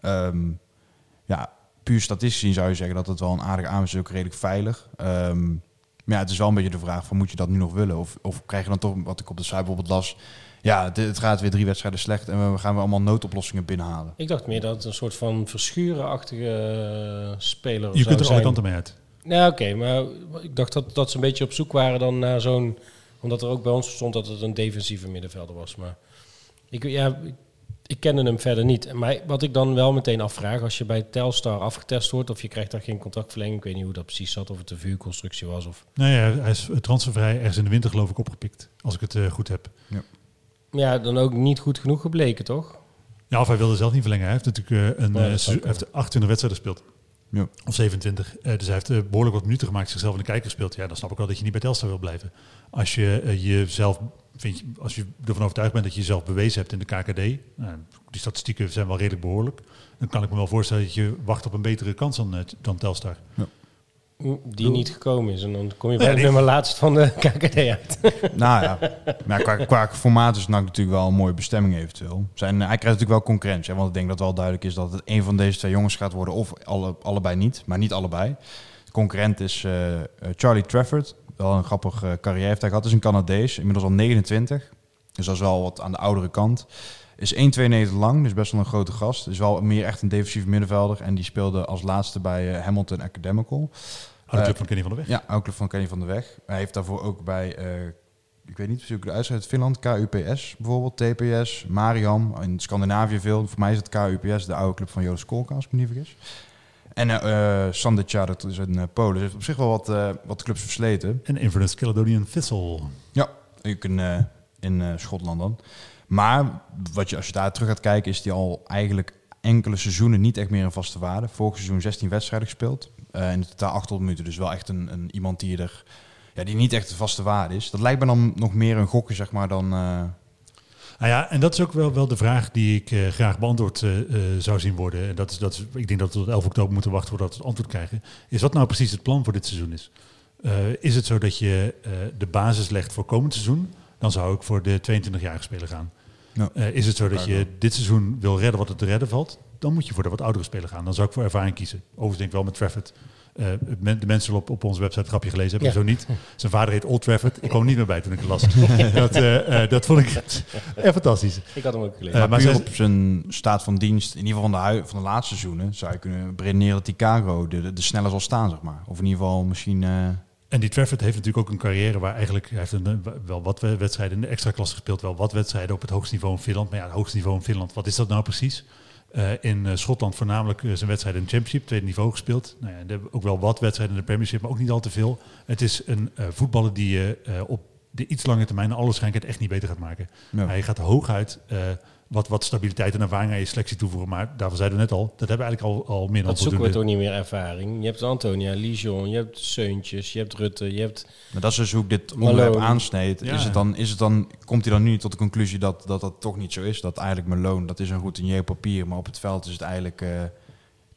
[SPEAKER 2] Ehm, ja, puur statistisch gezien zou je zeggen dat het wel een aardige aanwezig is, ook redelijk veilig. Ehm, maar ja, het is wel een beetje de vraag van moet je dat nu nog willen? Of, of krijg je dan toch, wat ik op de site bijvoorbeeld las, ja, het, het gaat weer drie wedstrijden slecht en we gaan weer allemaal noodoplossingen binnenhalen.
[SPEAKER 4] Ik dacht meer dat het een soort van verschurenachtige eh, speler
[SPEAKER 3] je
[SPEAKER 4] zou
[SPEAKER 3] kunt er alle
[SPEAKER 4] zijn.
[SPEAKER 3] kanten mee uit.
[SPEAKER 4] Ja, oké, maar ik dacht dat, dat ze een beetje op zoek waren dan naar zo'n... Omdat er ook bij ons stond dat het een defensieve middenvelder was. Maar ik, ja, ik, ik kende hem verder niet. Maar wat ik dan wel meteen afvraag, als je bij Telstar afgetest wordt... of je krijgt daar geen contractverlenging, ik weet niet hoe dat precies zat... of het een vuurconstructie was of...
[SPEAKER 3] Nou ja, hij is transfervrij ergens in de winter geloof ik opgepikt, als ik het eh, goed heb.
[SPEAKER 4] Ja, dan ook niet goed genoeg gebleken, toch?
[SPEAKER 3] Ja, of hij wilde zelf niet verlengen. Hij heeft natuurlijk eh, een,
[SPEAKER 4] Ja,
[SPEAKER 3] eh, seizoen- heeft 28 wedstrijden gespeeld.
[SPEAKER 2] Ja.
[SPEAKER 3] Of 27. Eh, dus hij heeft eh, behoorlijk wat minuten gemaakt, zichzelf in de kijker gespeeld. Ja, dan snap ik wel dat je niet bij Telstar wil blijven. Als je jezelf, vind je, als je ervan overtuigd bent dat je jezelf bewezen hebt in de KKD, nou, die statistieken zijn wel redelijk behoorlijk, dan kan ik me wel voorstellen dat je wacht op een betere kans dan, eh, dan Telstar.
[SPEAKER 4] Die niet gekomen is. En dan kom je
[SPEAKER 3] Ja,
[SPEAKER 4] bij het
[SPEAKER 3] die-
[SPEAKER 4] nummer laatst van de <laughs> KKD uit. <laughs>
[SPEAKER 2] Nou ja, maar qua, qua formaat is natuurlijk wel een mooie bestemming eventueel. Zijn, hij krijgt natuurlijk wel concurrentie. Hè, want ik denk dat wel duidelijk is dat het een van deze twee jongens gaat worden. Of alle, allebei niet, maar niet allebei. De concurrent is eh, eh, Charlie Trafford. Wel een grappige eh, carrière heeft hij gehad. is een Canadees, inmiddels al 29. Dus dat is wel wat aan de oudere kant. Is 1,92 lang, dus best wel een grote gast. Is wel meer echt een defensief middenvelder. En die speelde als laatste bij eh, Hamilton Academical.
[SPEAKER 3] Oude club
[SPEAKER 2] Eh,
[SPEAKER 3] van Kenny van der Weg.
[SPEAKER 2] Ja, ook club van Kenny van der Weg. Hij heeft daarvoor ook bij, ik weet niet precies hoe ik de uitschrijf, Finland, KUPS bijvoorbeeld, TPS, Mariam, in Scandinavië veel. Voor mij is het KUPS, de oude club van Joris Kolka, als ik me niet vergis. En uh, Sandecha, dat is een uh, Polen. Dus heeft op zich wel wat, uh, wat clubs versleten.
[SPEAKER 3] En Inverness Caledonian Thistle.
[SPEAKER 2] Ja, ook in, uh, in Schotland dan. Maar wat je, als je daar terug gaat kijken, is die al eigenlijk enkele seizoenen niet echt meer een vaste waarde. Vorig seizoen 16 wedstrijden gespeeld. In totaal 800 minuten. Dus wel echt een, een, iemand die er ja, die niet echt een vaste waarde is. Dat lijkt me dan nog meer een gokje, zeg maar, dan,
[SPEAKER 3] Nou ja, en dat is ook wel, wel de vraag die ik eh, graag beantwoord eh, eh, zou zien worden. En dat is, dat is, ik denk dat we tot 11 oktober moeten wachten voordat we het antwoord krijgen. Is wat nou precies het plan voor dit seizoen is? Eh, is het zo dat je eh, de basis legt voor komend seizoen? Dan zou ik voor de 22-jarige speler gaan. Eh, is het zo dat je dit seizoen wil redden wat er te redden valt? Dan moet je voor de wat oudere speler gaan. Dan zou ik voor ervaring kiezen. Overigens denk ik wel met Trafford. Eh, de mensen op, op onze website het grapje gelezen hebben,
[SPEAKER 4] Ja.
[SPEAKER 3] zo niet. <laughs> Zijn vader heet Old Trafford. Ik kwam er niet meer bij toen ik het las. <laughs> dat, eh, eh, dat vond ik echt fantastisch.
[SPEAKER 4] Ik had hem ook gelezen.
[SPEAKER 2] Maar
[SPEAKER 3] maar
[SPEAKER 2] puur op zijn staat van dienst, in ieder geval van de, van de laatste seizoenen, zou je kunnen redeneren dat die Cargo de, de, de sneller zal staan, zeg maar. Of in ieder geval misschien... eh,
[SPEAKER 3] En die Trafford heeft natuurlijk ook een carrière waar eigenlijk... Hij heeft een, wel wat we- wedstrijden in de extra klasse gespeeld. Wel wat wedstrijden op het hoogste niveau in Finland. Maar ja, het hoogste niveau in Finland, wat is dat nou precies? Eh, in eh, Schotland voornamelijk eh, zijn wedstrijden in de Championship, tweede niveau gespeeld. Nou ja, er ook wel wat wedstrijden in de Premiership, maar ook niet al te veel. Het is een voetballer die je op de iets lange termijn, alle waarschijnlijkheid, echt niet beter gaat maken. Hij gaat hooguit wat, wat stabiliteit en ervaring aan je selectie toevoegen. Maar daarvan zeiden we net al, dat hebben we eigenlijk al, al meer dan
[SPEAKER 4] dat zoeken we toch niet meer ervaring. Je hebt Antonia, Lijon, je hebt Seuntjes, je hebt Rutte, je hebt...
[SPEAKER 2] Maar dat is dus hoe ik dit onderwerp
[SPEAKER 4] Malone.
[SPEAKER 2] aansneed.
[SPEAKER 3] Ja.
[SPEAKER 2] Is het dan, is het dan, komt hij dan nu tot de conclusie dat, dat dat toch niet zo is? Dat eigenlijk Malone, dat is een routinier papier, maar op het veld is het eigenlijk... eh,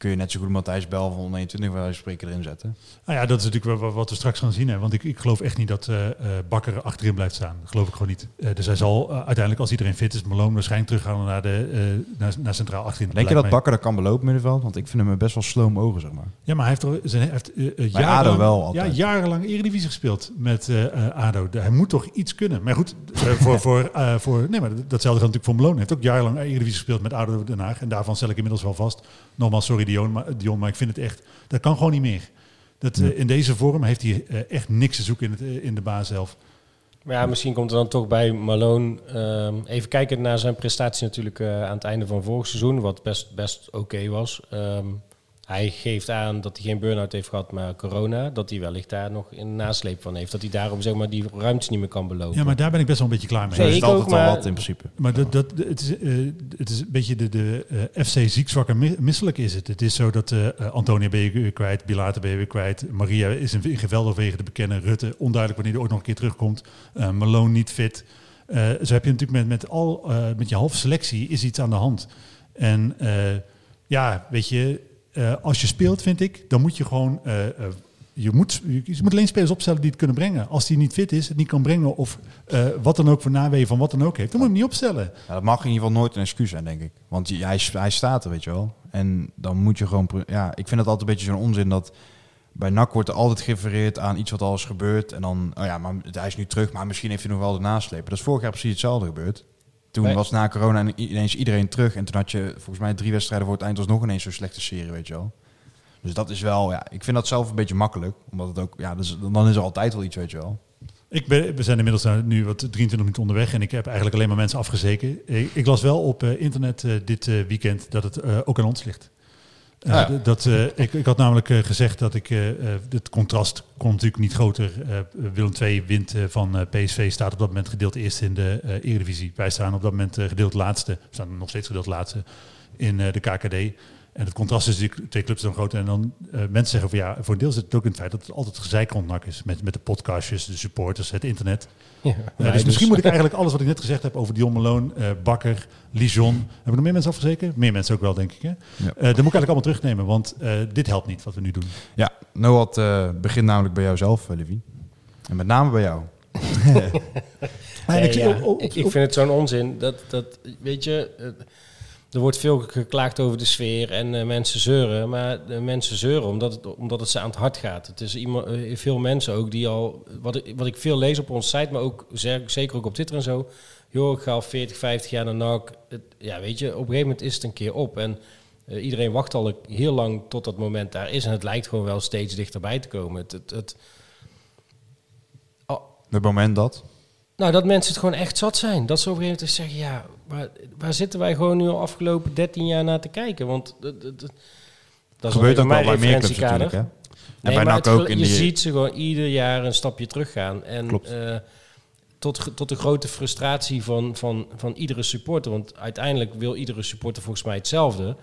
[SPEAKER 2] kun je net zo goed Matthijs Bel van 121 bij wijze van spreken erin zetten.
[SPEAKER 3] Nou ja, dat is natuurlijk wel wat we straks gaan zien. Hè. Want ik, ik geloof echt niet dat eh, eh, Bakker er achterin blijft staan. Dat geloof ik gewoon niet. Eh, dus hij zal uiteindelijk, als iedereen fit is, Malone waarschijnlijk teruggaan naar, de, naar, naar centraal achterin.
[SPEAKER 2] Denk je dat. Bakker dat kan belopen middenveld? Want ik vind hem best wel sloom ogen, zeg maar.
[SPEAKER 3] Ja, maar hij heeft, er, zijn, hij heeft jarenlang,
[SPEAKER 2] wel
[SPEAKER 3] ja, jarenlang Eredivisie gespeeld met ADO. Hij moet toch iets kunnen. Maar goed, voor, voor, <laughs> voor, nee, maar dat- datzelfde geldt natuurlijk voor Malone. Hij heeft ook jarenlang Eredivisie gespeeld met ADO Den Haag. En daarvan stel ik inmiddels wel vast. Nogmaals, sorry Dion, maar, Dion, maar ik vind het echt... Dat kan gewoon niet meer. Dat, eh, in deze vorm heeft hij eh, echt niks te zoeken in, het, eh, in de baas zelf.
[SPEAKER 4] Maar ja, misschien komt er dan toch bij Malone... ehm, even kijken naar zijn prestatie natuurlijk eh, aan het einde van vorig seizoen... wat best, best oké was. Ehm, hij geeft aan dat hij geen burn-out heeft gehad, maar corona. Dat hij wellicht daar nog een nasleep van heeft. Dat hij daarom zeg maar, die ruimte niet meer kan belopen.
[SPEAKER 3] Ja, maar daar ben ik best wel een beetje klaar mee.
[SPEAKER 4] Nee,
[SPEAKER 2] is
[SPEAKER 4] ik
[SPEAKER 2] het altijd
[SPEAKER 4] ook,
[SPEAKER 2] al
[SPEAKER 4] maar-
[SPEAKER 2] wat in principe.
[SPEAKER 3] Maar dat, dat, het, is, eh, het is een beetje de, de eh, FC ziek, zwak en mi- misselijk is het. Het is zo dat eh, eh, Antonia ben je weer kwijt, Bilate ben je weer kwijt. Maria is in, geweld overwege te bekennen. Rutte, onduidelijk wanneer hij ooit nog een keer terugkomt. Eh Malone niet fit. Eh, zo heb je natuurlijk met, met, al, eh, met je halve selectie is iets aan de hand. En eh, ja, weet je, eh, als je speelt vind ik, dan moet je gewoon... eh, eh, je moet, je moet alleen spelers opstellen die het kunnen brengen. Als die niet fit is, het niet kan brengen of wat dan ook voor naweeën van wat dan ook heeft, dan moet je hem niet opstellen.
[SPEAKER 2] Ja, dat mag in ieder geval nooit een excuus zijn, denk ik. Want hij, hij staat er, weet je wel. En dan moet je gewoon... Ja, ik vind het altijd een beetje zo'n onzin dat... Bij NAC wordt er altijd gerefereerd aan iets wat al is gebeurd. En dan, oh ja, maar hij is nu terug, maar misschien heeft hij nog wel de naslepen. Dat is vorig jaar precies hetzelfde gebeurd. Toen
[SPEAKER 4] Nee.
[SPEAKER 2] was na corona en ineens iedereen terug. En toen had je volgens mij drie wedstrijden voor het eind alsnog ineens zo'n slechte serie, weet je wel. Dus dat is wel, ja, ik vind dat zelf een beetje makkelijk. Omdat het ook, ja, dus, dan is er altijd wel iets, weet je wel.
[SPEAKER 3] Ik ben, we zijn inmiddels nu wat 23 minuten onderweg en ik heb eigenlijk alleen maar mensen afgezeken. Ik, ik las wel op eh, internet eh, dit eh, weekend dat het ook aan ons ligt. Eh,
[SPEAKER 2] ja.
[SPEAKER 3] d- dat, eh, ik, ik had namelijk eh, gezegd dat ik eh, eh, het contrast kon natuurlijk niet groter. Eh, Willem II wint eh, van eh, PSV, staat op dat moment gedeeld eerste in de eh, Eredivisie. Wij staan op dat moment eh, gedeeld laatste, we staan nog steeds gedeeld laatste in eh, de KKD. En het contrast is natuurlijk twee clubs dan groot. En dan eh, mensen zeggen van ja, voor een deel zit het ook in het feit dat het altijd gezeik is. Met, met de podcastjes, de supporters, het internet.
[SPEAKER 4] Ja, wij
[SPEAKER 3] dus misschien moet ik eigenlijk alles wat ik net gezegd heb over Dion Malone, eh, Bakker, Lijon. Hebben we nog meer mensen afgezeken? Meer mensen ook wel, denk ik. Hè?
[SPEAKER 2] Ja.
[SPEAKER 3] Eh, dat moet ik eigenlijk allemaal terugnemen, want eh, dit helpt niet wat we nu doen.
[SPEAKER 2] Ja, Noat eh begint namelijk bij jouzelf, eh, Levi. En met name bij jou. <laughs>
[SPEAKER 4] Nee,
[SPEAKER 3] ik
[SPEAKER 4] ik, vind het zo'n onzin. Dat, dat, weet je, er wordt veel geklaagd over de sfeer en eh, mensen zeuren. Maar de mensen zeuren omdat het, omdat het ze aan het hart gaat. Het is iemand, eh, veel mensen ook die al, wat ik, wat ik veel lees op onze site, maar ook ze- zeker ook op Twitter en zo. Joh, ik ga al 40, 50 jaar naar NAC. Ja, weet je, op een gegeven moment is het een keer op. En eh, iedereen wacht al heel lang tot dat moment daar is. En het lijkt gewoon wel steeds dichterbij te komen. Het, het, Het
[SPEAKER 2] moment dat.
[SPEAKER 4] Nou, dat mensen het gewoon echt zat zijn. Dat ze op een gegeven moment zeggen, ja, waar, waar zitten wij gewoon nu al afgelopen 13 jaar naar te kijken? Want dat,
[SPEAKER 2] gebeurt ook wel bij meer clubs natuurlijk, hè?
[SPEAKER 4] Nee,
[SPEAKER 2] bij
[SPEAKER 4] maar het
[SPEAKER 2] ook in
[SPEAKER 4] je
[SPEAKER 2] die-
[SPEAKER 4] ziet ze gewoon ieder jaar een stapje teruggaan. En
[SPEAKER 2] Klopt.
[SPEAKER 4] eh, tot, tot de grote frustratie van, van, van iedere supporter. Want uiteindelijk wil iedere supporter volgens mij hetzelfde.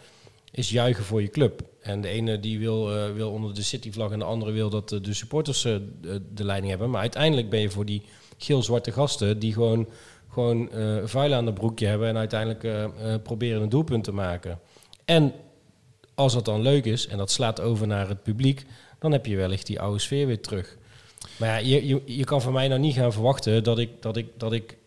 [SPEAKER 4] Is juichen voor je club. En de ene die wil, eh, wil onder de City-vlag en de andere wil dat eh, de supporters de, de leiding hebben. Maar uiteindelijk ben je voor die geel-zwarte gasten die gewoon gewoon eh vuil aan de broekje hebben en uiteindelijk eh, eh, proberen een doelpunt te maken. En als dat dan leuk is en dat slaat over naar het publiek, dan heb je wellicht die oude sfeer weer terug. Maar ja, je, je, je kan van mij nou niet gaan verwachten dat ik, dat ik, dat ik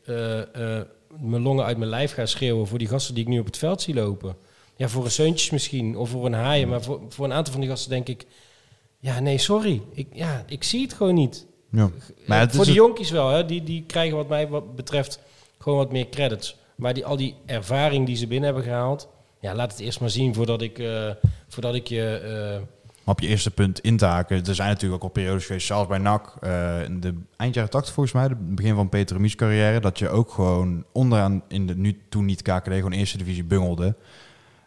[SPEAKER 4] mijn longen uit mijn lijf ga schreeuwen voor die gasten die ik nu op het veld zie lopen. Ja, voor een Seuntjes misschien, of voor een Haaien. Maar voor, voor een aantal van die gasten denk ik... Ja, nee, sorry. Ik, ja, ik zie het gewoon niet.
[SPEAKER 2] Ja. Maar het
[SPEAKER 4] voor de jonkies wel, hè. Die, die krijgen wat mij wat betreft gewoon wat meer credits. Maar die, al die ervaring die ze binnen hebben gehaald... Ja, laat het eerst maar zien voordat ik, eh, voordat ik je... eh,
[SPEAKER 2] Op je eerste punt in te haken. Er zijn natuurlijk ook al periodes geweest, zelfs bij NAC, eh, in de eind jaren 80 volgens mij, het begin van Peter Remies carrière, dat je ook gewoon onderaan in de nu toen niet KKD, gewoon eerste divisie bungelde.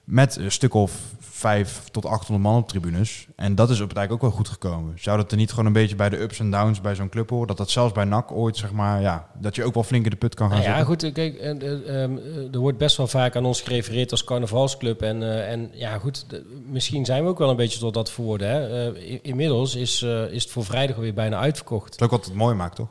[SPEAKER 2] Met een stuk of vijf tot 800 man op tribunes. En dat is op het eigenlijk ook wel goed gekomen. Zou dat er niet gewoon een beetje bij de ups en downs bij zo'n club horen? Dat dat zelfs bij NAC ooit, zeg maar, ja, dat je ook wel flink in de put kan gaan
[SPEAKER 4] Nou ja,
[SPEAKER 2] zitten?
[SPEAKER 4] goed, eh, kijk, eh, eh, ehm, eh, er wordt best wel vaak aan ons gerefereerd als carnavalsclub. En, en ja, goed, misschien zijn we ook wel een beetje tot dat verwoorden. Hè. Inmiddels is, is het voor vrijdag alweer bijna uitverkocht.
[SPEAKER 2] Dat is ook wat het mooi maakt, toch?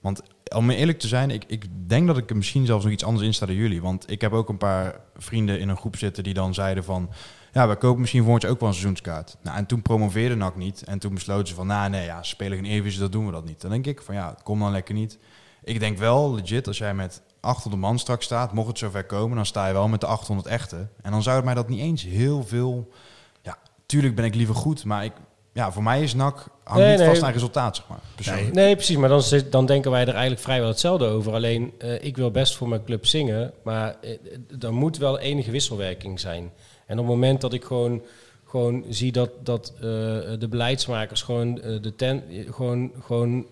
[SPEAKER 2] Want om eerlijk te zijn, ik, ik denk dat ik er misschien zelfs nog iets anders in sta dan jullie. Want ik heb ook een paar vrienden in een groep zitten die dan zeiden van... Ja, wij kopen misschien volgend jaar ook wel een seizoenskaart. Nou, en toen promoveerde NAC niet. En toen besloten ze van, nou nee, ja, spelen geen Eredivisie, dat doen we dat niet. Dan denk ik van, ja, kom dan lekker niet. Ik denk wel, legit, als jij met 800 man straks staat, mocht het zover komen, dan sta je wel met de 800 echte. En dan zou het mij dat niet eens heel veel... Ja, tuurlijk ben ik liever goed, maar ik, ja, voor mij is NAC hangt
[SPEAKER 4] Nee,
[SPEAKER 2] niet
[SPEAKER 4] nee.
[SPEAKER 2] vast aan resultaat, zeg maar. persoonlijk.
[SPEAKER 4] Nee, precies. Maar dan, zit- dan denken wij er eigenlijk vrijwel hetzelfde over. Alleen, eh, ik wil best voor mijn club zingen. Maar eh, er moet wel enige wisselwerking zijn. En op het moment dat ik gewoon, gewoon zie dat, dat eh, de beleidsmakers gewoon, eh, de ten, gewoon, gewoon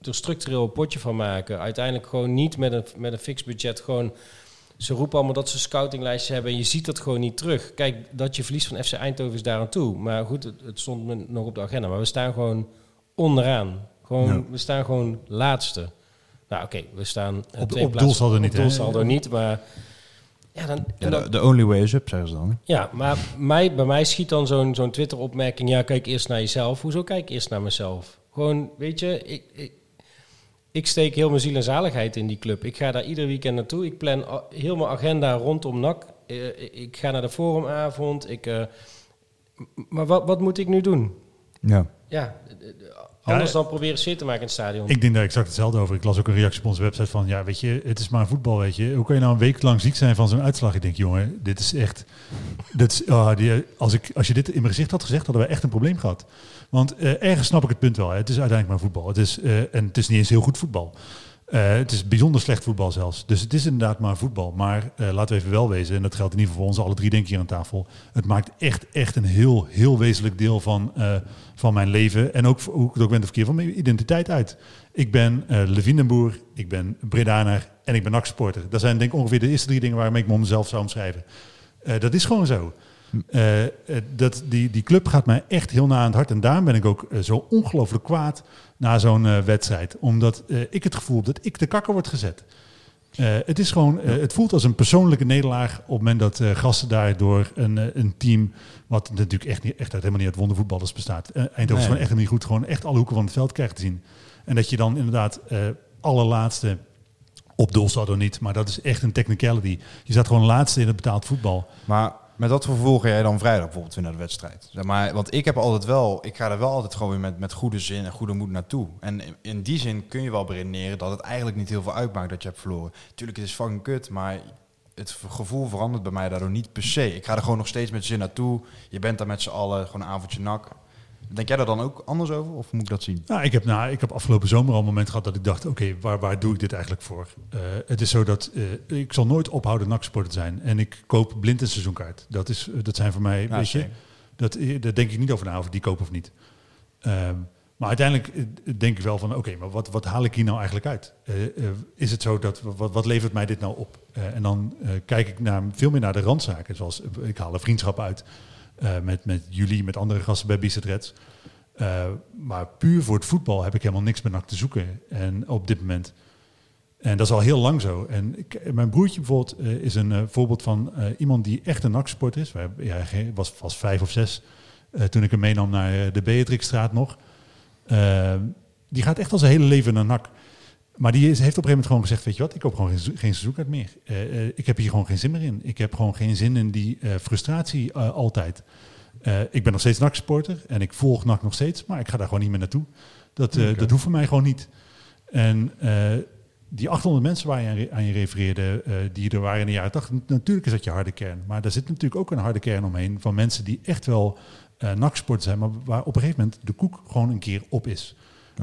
[SPEAKER 4] er structureel een potje van maken. Uiteindelijk gewoon niet met een, met een fix budget. Gewoon, ze roepen allemaal dat ze scoutinglijstjes hebben. En je ziet dat gewoon niet terug. Kijk, dat je verliest van FC Eindhoven is daar aan toe. Maar goed, het, het stond me nog op de agenda. Maar we staan gewoon onderaan. Gewoon,
[SPEAKER 2] Ja.
[SPEAKER 4] We staan gewoon laatste. Nou oké, we staan... eh,
[SPEAKER 3] Op- op doelsaldo niet,
[SPEAKER 4] Op doelsaldo niet, maar... Ja, dan,
[SPEAKER 2] Ja, de, de only way is up, zeggen ze dan.
[SPEAKER 4] ja, maar mij, bij mij schiet dan zo'n zo'n Twitter-opmerking... Ja, kijk eerst naar jezelf. Hoezo kijk eerst naar mezelf? Gewoon, weet je, ik, ik, ik steek heel mijn ziel en zaligheid in die club. Ik ga daar ieder weekend naartoe. Ik plan heel mijn agenda rondom NAC. Eh, ik ga naar de forumavond. Ik, eh, maar wat, wat moet ik nu doen?
[SPEAKER 2] Ja.
[SPEAKER 4] Ja, anders
[SPEAKER 3] Ja,
[SPEAKER 4] dan proberen sfeer te maken in het stadion.
[SPEAKER 3] Ik denk daar exact hetzelfde over. Ik las ook een reactie op onze website van, ja, weet je, het is maar voetbal, weet je. Hoe kan je nou een week lang ziek zijn van zo'n uitslag? Ik denk, jongen, dit is echt... Dit is, ah, die, als, ik, als je dit in mijn gezicht had gezegd, hadden we echt een probleem gehad. Want eh, ergens snap ik het punt wel. Hè. Het is uiteindelijk maar voetbal. Het is, eh, en het is niet eens heel goed voetbal. Eh, het is bijzonder slecht voetbal zelfs. Dus het is inderdaad maar voetbal. Maar laten we even wel wezen, en dat geldt in ieder geval voor ons alle drie denk ik hier aan tafel. Het maakt echt, echt een heel, heel wezenlijk deel van, van mijn leven. En ook hoe ik het ook ben, de verkeer van mijn identiteit uit. Ik ben eh Levindenboer, ik ben Bredaner en ik ben NAC-supporter. Dat zijn denk ik ongeveer de eerste drie dingen waarmee ik me om mezelf zou omschrijven. Dat is gewoon zo. Eh, eh, dat, die, die club gaat mij echt heel na aan het hart. En daarom ben ik ook eh, zo ongelooflijk kwaad na zo'n wedstrijd. Omdat ik het gevoel heb dat ik de kakker word gezet. Het, is gewoon, het voelt als een persoonlijke nederlaag op het moment dat gasten daar door een, een team, wat natuurlijk echt, niet, echt uit, helemaal niet uit wondervoetballers bestaat. Eindhoven is
[SPEAKER 2] Nee.
[SPEAKER 3] gewoon echt niet goed, gewoon echt alle hoeken van het veld krijgt te zien. En dat je dan inderdaad allerlaatste, op doelsaldo niet, maar dat is echt een technicality. Je staat gewoon laatste in het betaald voetbal.
[SPEAKER 2] Maar met voor gevoel ga jij dan vrijdag bijvoorbeeld weer naar de wedstrijd? Maar, want ik heb altijd wel, ik ga er wel altijd gewoon weer met, met goede zin en goede moed naartoe. En in, in die zin kun je wel beredeneren dat het eigenlijk niet heel veel uitmaakt dat je hebt verloren. Tuurlijk, het is fucking kut, maar het gevoel verandert bij mij daardoor niet per se. Ik ga er gewoon nog steeds met zin naartoe. Je bent daar met z'n allen, gewoon een avondje nak. Denk jij daar dan ook anders over of moet ik dat zien?
[SPEAKER 3] Nou, ik heb, nou, ik heb afgelopen zomer al een moment gehad dat ik dacht, oké, waar, waar doe ik dit eigenlijk voor? Eh, het is zo dat eh, ik zal nooit ophouden NAC-supporter te zijn. En ik koop blind een seizoenkaart. Dat, is, eh, dat zijn voor mij, weet je, dat, daar denk ik niet over na, of ik die koop of niet. Ehm, maar uiteindelijk denk ik wel van, oké, maar wat, wat haal ik hier nou eigenlijk uit? Is het zo dat, wat, wat levert mij dit nou op? En dan kijk ik naar, veel meer naar de randzaken. Zoals, ik haal een vriendschap uit met, met jullie, met andere gasten bij Bizet Reds. Eh, maar puur voor het voetbal heb ik helemaal niks met NAC te zoeken. En op dit moment. En dat is al heel lang zo. En ik, mijn broertje bijvoorbeeld eh, is een eh, voorbeeld van eh, iemand die echt een NAC-sport is. Wij, was, was vijf of zes eh, toen ik hem meenam naar eh, de Beatrixstraat nog. Eh, die gaat echt al zijn hele leven naar NAC. Maar die is, heeft op een gegeven moment gewoon gezegd, weet je wat, ik koop gewoon geen, geen seizoenkaart meer. Eh, eh, ik heb hier gewoon geen zin meer in. Ik heb gewoon geen zin in die eh, frustratie altijd. Ik ben nog steeds NAC-supporter en ik volg NAC nog steeds, maar ik ga daar gewoon niet meer naartoe. Dat, dat hoeft voor mij gewoon niet. En die 800 mensen waar je aan, re- aan je refereerde, die er waren in de jaren 80, natuurlijk is dat je harde kern. Maar daar zit natuurlijk ook een harde kern omheen van mensen die echt wel NAC-supporter zijn, maar waar op een gegeven moment de koek gewoon een keer op is.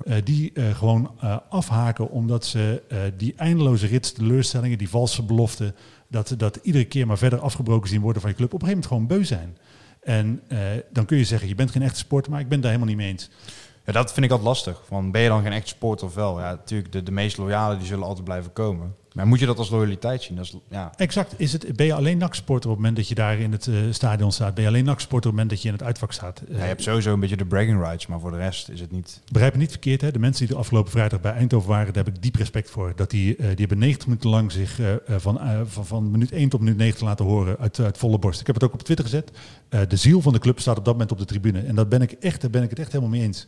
[SPEAKER 3] Eh, die eh, gewoon eh, afhaken omdat ze die eindeloze rits, teleurstellingen, die valse beloften, dat, dat iedere keer maar verder afgebroken zien worden van je club, op een gegeven moment gewoon beu zijn. En dan kun je zeggen, je bent geen echte sporter, maar ik ben daar helemaal niet mee eens.
[SPEAKER 2] Ja, dat vind ik altijd lastig. Van, ben je dan geen echt sport of wel? Ja, natuurlijk, de, de meest loyale die zullen altijd blijven komen. Maar moet je dat als loyaliteit zien? Dat is, ja.
[SPEAKER 3] Exact. Is het, ben je alleen NAC-sporter op het moment dat je daar in het eh, stadion staat? Ben je alleen NAC-sporter op het moment dat je in het uitvak staat? Eh,
[SPEAKER 2] Ja, je hebt sowieso een beetje de bragging rights, maar voor de rest is het niet...
[SPEAKER 3] Begrijp me niet verkeerd, hè? de mensen die de afgelopen vrijdag bij Eindhoven waren, daar heb ik diep respect voor. Dat die, eh, die hebben 90 minuten lang zich eh, eh, van, eh, van, van minuut 1 tot minuut 90 laten horen uit, uit volle borst. Ik heb het ook op Twitter gezet. Eh, de ziel van de club staat op dat moment op de tribune. En dat ben ik echt, daar ben ik het echt helemaal mee eens.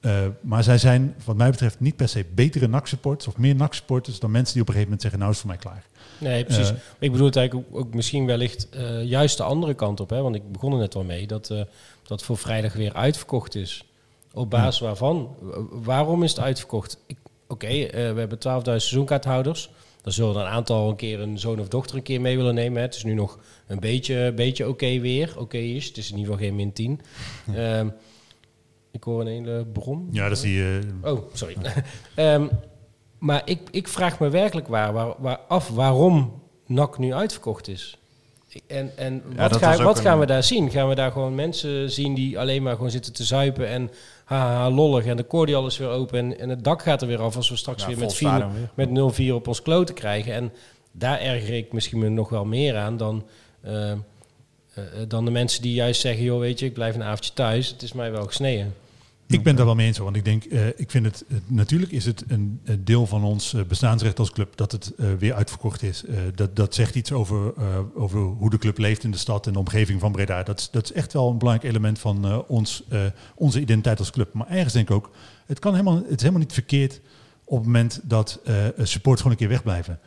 [SPEAKER 3] Eh, maar zij zijn, wat mij betreft, niet per se betere NAC-supporters of meer NAC-supporters dan mensen die op een gegeven moment zeggen, nou is het voor mij klaar.
[SPEAKER 4] Nee, precies.
[SPEAKER 3] Eh,
[SPEAKER 4] ik bedoel het eigenlijk ook, ook misschien wellicht eh, juist de andere kant op. Hè? Want ik begon er net al mee dat dat voor vrijdag weer uitverkocht is. Op basis waarvan? Waarom is het uitverkocht? Oké, we hebben 12.000 seizoenkaarthouders. Dan zullen er een aantal een keer een zoon of dochter een keer mee willen nemen. Hè. Het is nu nog een beetje, beetje oké weer. Oké is. Het is in ieder geval geen min 10. Ehm, ik hoor een hele bron.
[SPEAKER 3] Ja, dat is die... eh,
[SPEAKER 4] Oh, sorry. <laughs> Ehm, maar ik, ik vraag me werkelijk waar, waar, waar af waarom NAC nu uitverkocht is. En, en wat, ga- wat
[SPEAKER 2] een-
[SPEAKER 4] gaan we daar zien? Gaan we daar gewoon mensen zien die alleen maar gewoon zitten te zuipen en haha lollig en de cordial is weer open en, en het dak gaat er weer af als we straks
[SPEAKER 2] Ja,
[SPEAKER 4] weer met 4
[SPEAKER 2] stadion weer.
[SPEAKER 4] met 0-4 op ons kloten krijgen. En daar erger ik misschien me nog wel meer aan dan, eh, dan de mensen die juist zeggen, joh weet je, ik blijf een avondje thuis. Het is mij wel gesneden.
[SPEAKER 3] Ik ben daar wel mee eens, want ik denk, eh, ik vind het, natuurlijk is het een, deel van ons eh, bestaansrecht als club dat het eh, weer uitverkocht is. Eh, dat, dat zegt iets over, eh, over hoe de club leeft in de stad en de omgeving van Breda. Dat dat is echt wel een belangrijk element van eh, ons, eh, onze identiteit als club. Maar ergens denk ik ook, het, kan helemaal, het is helemaal niet verkeerd op het moment dat eh support gewoon een keer wegblijven.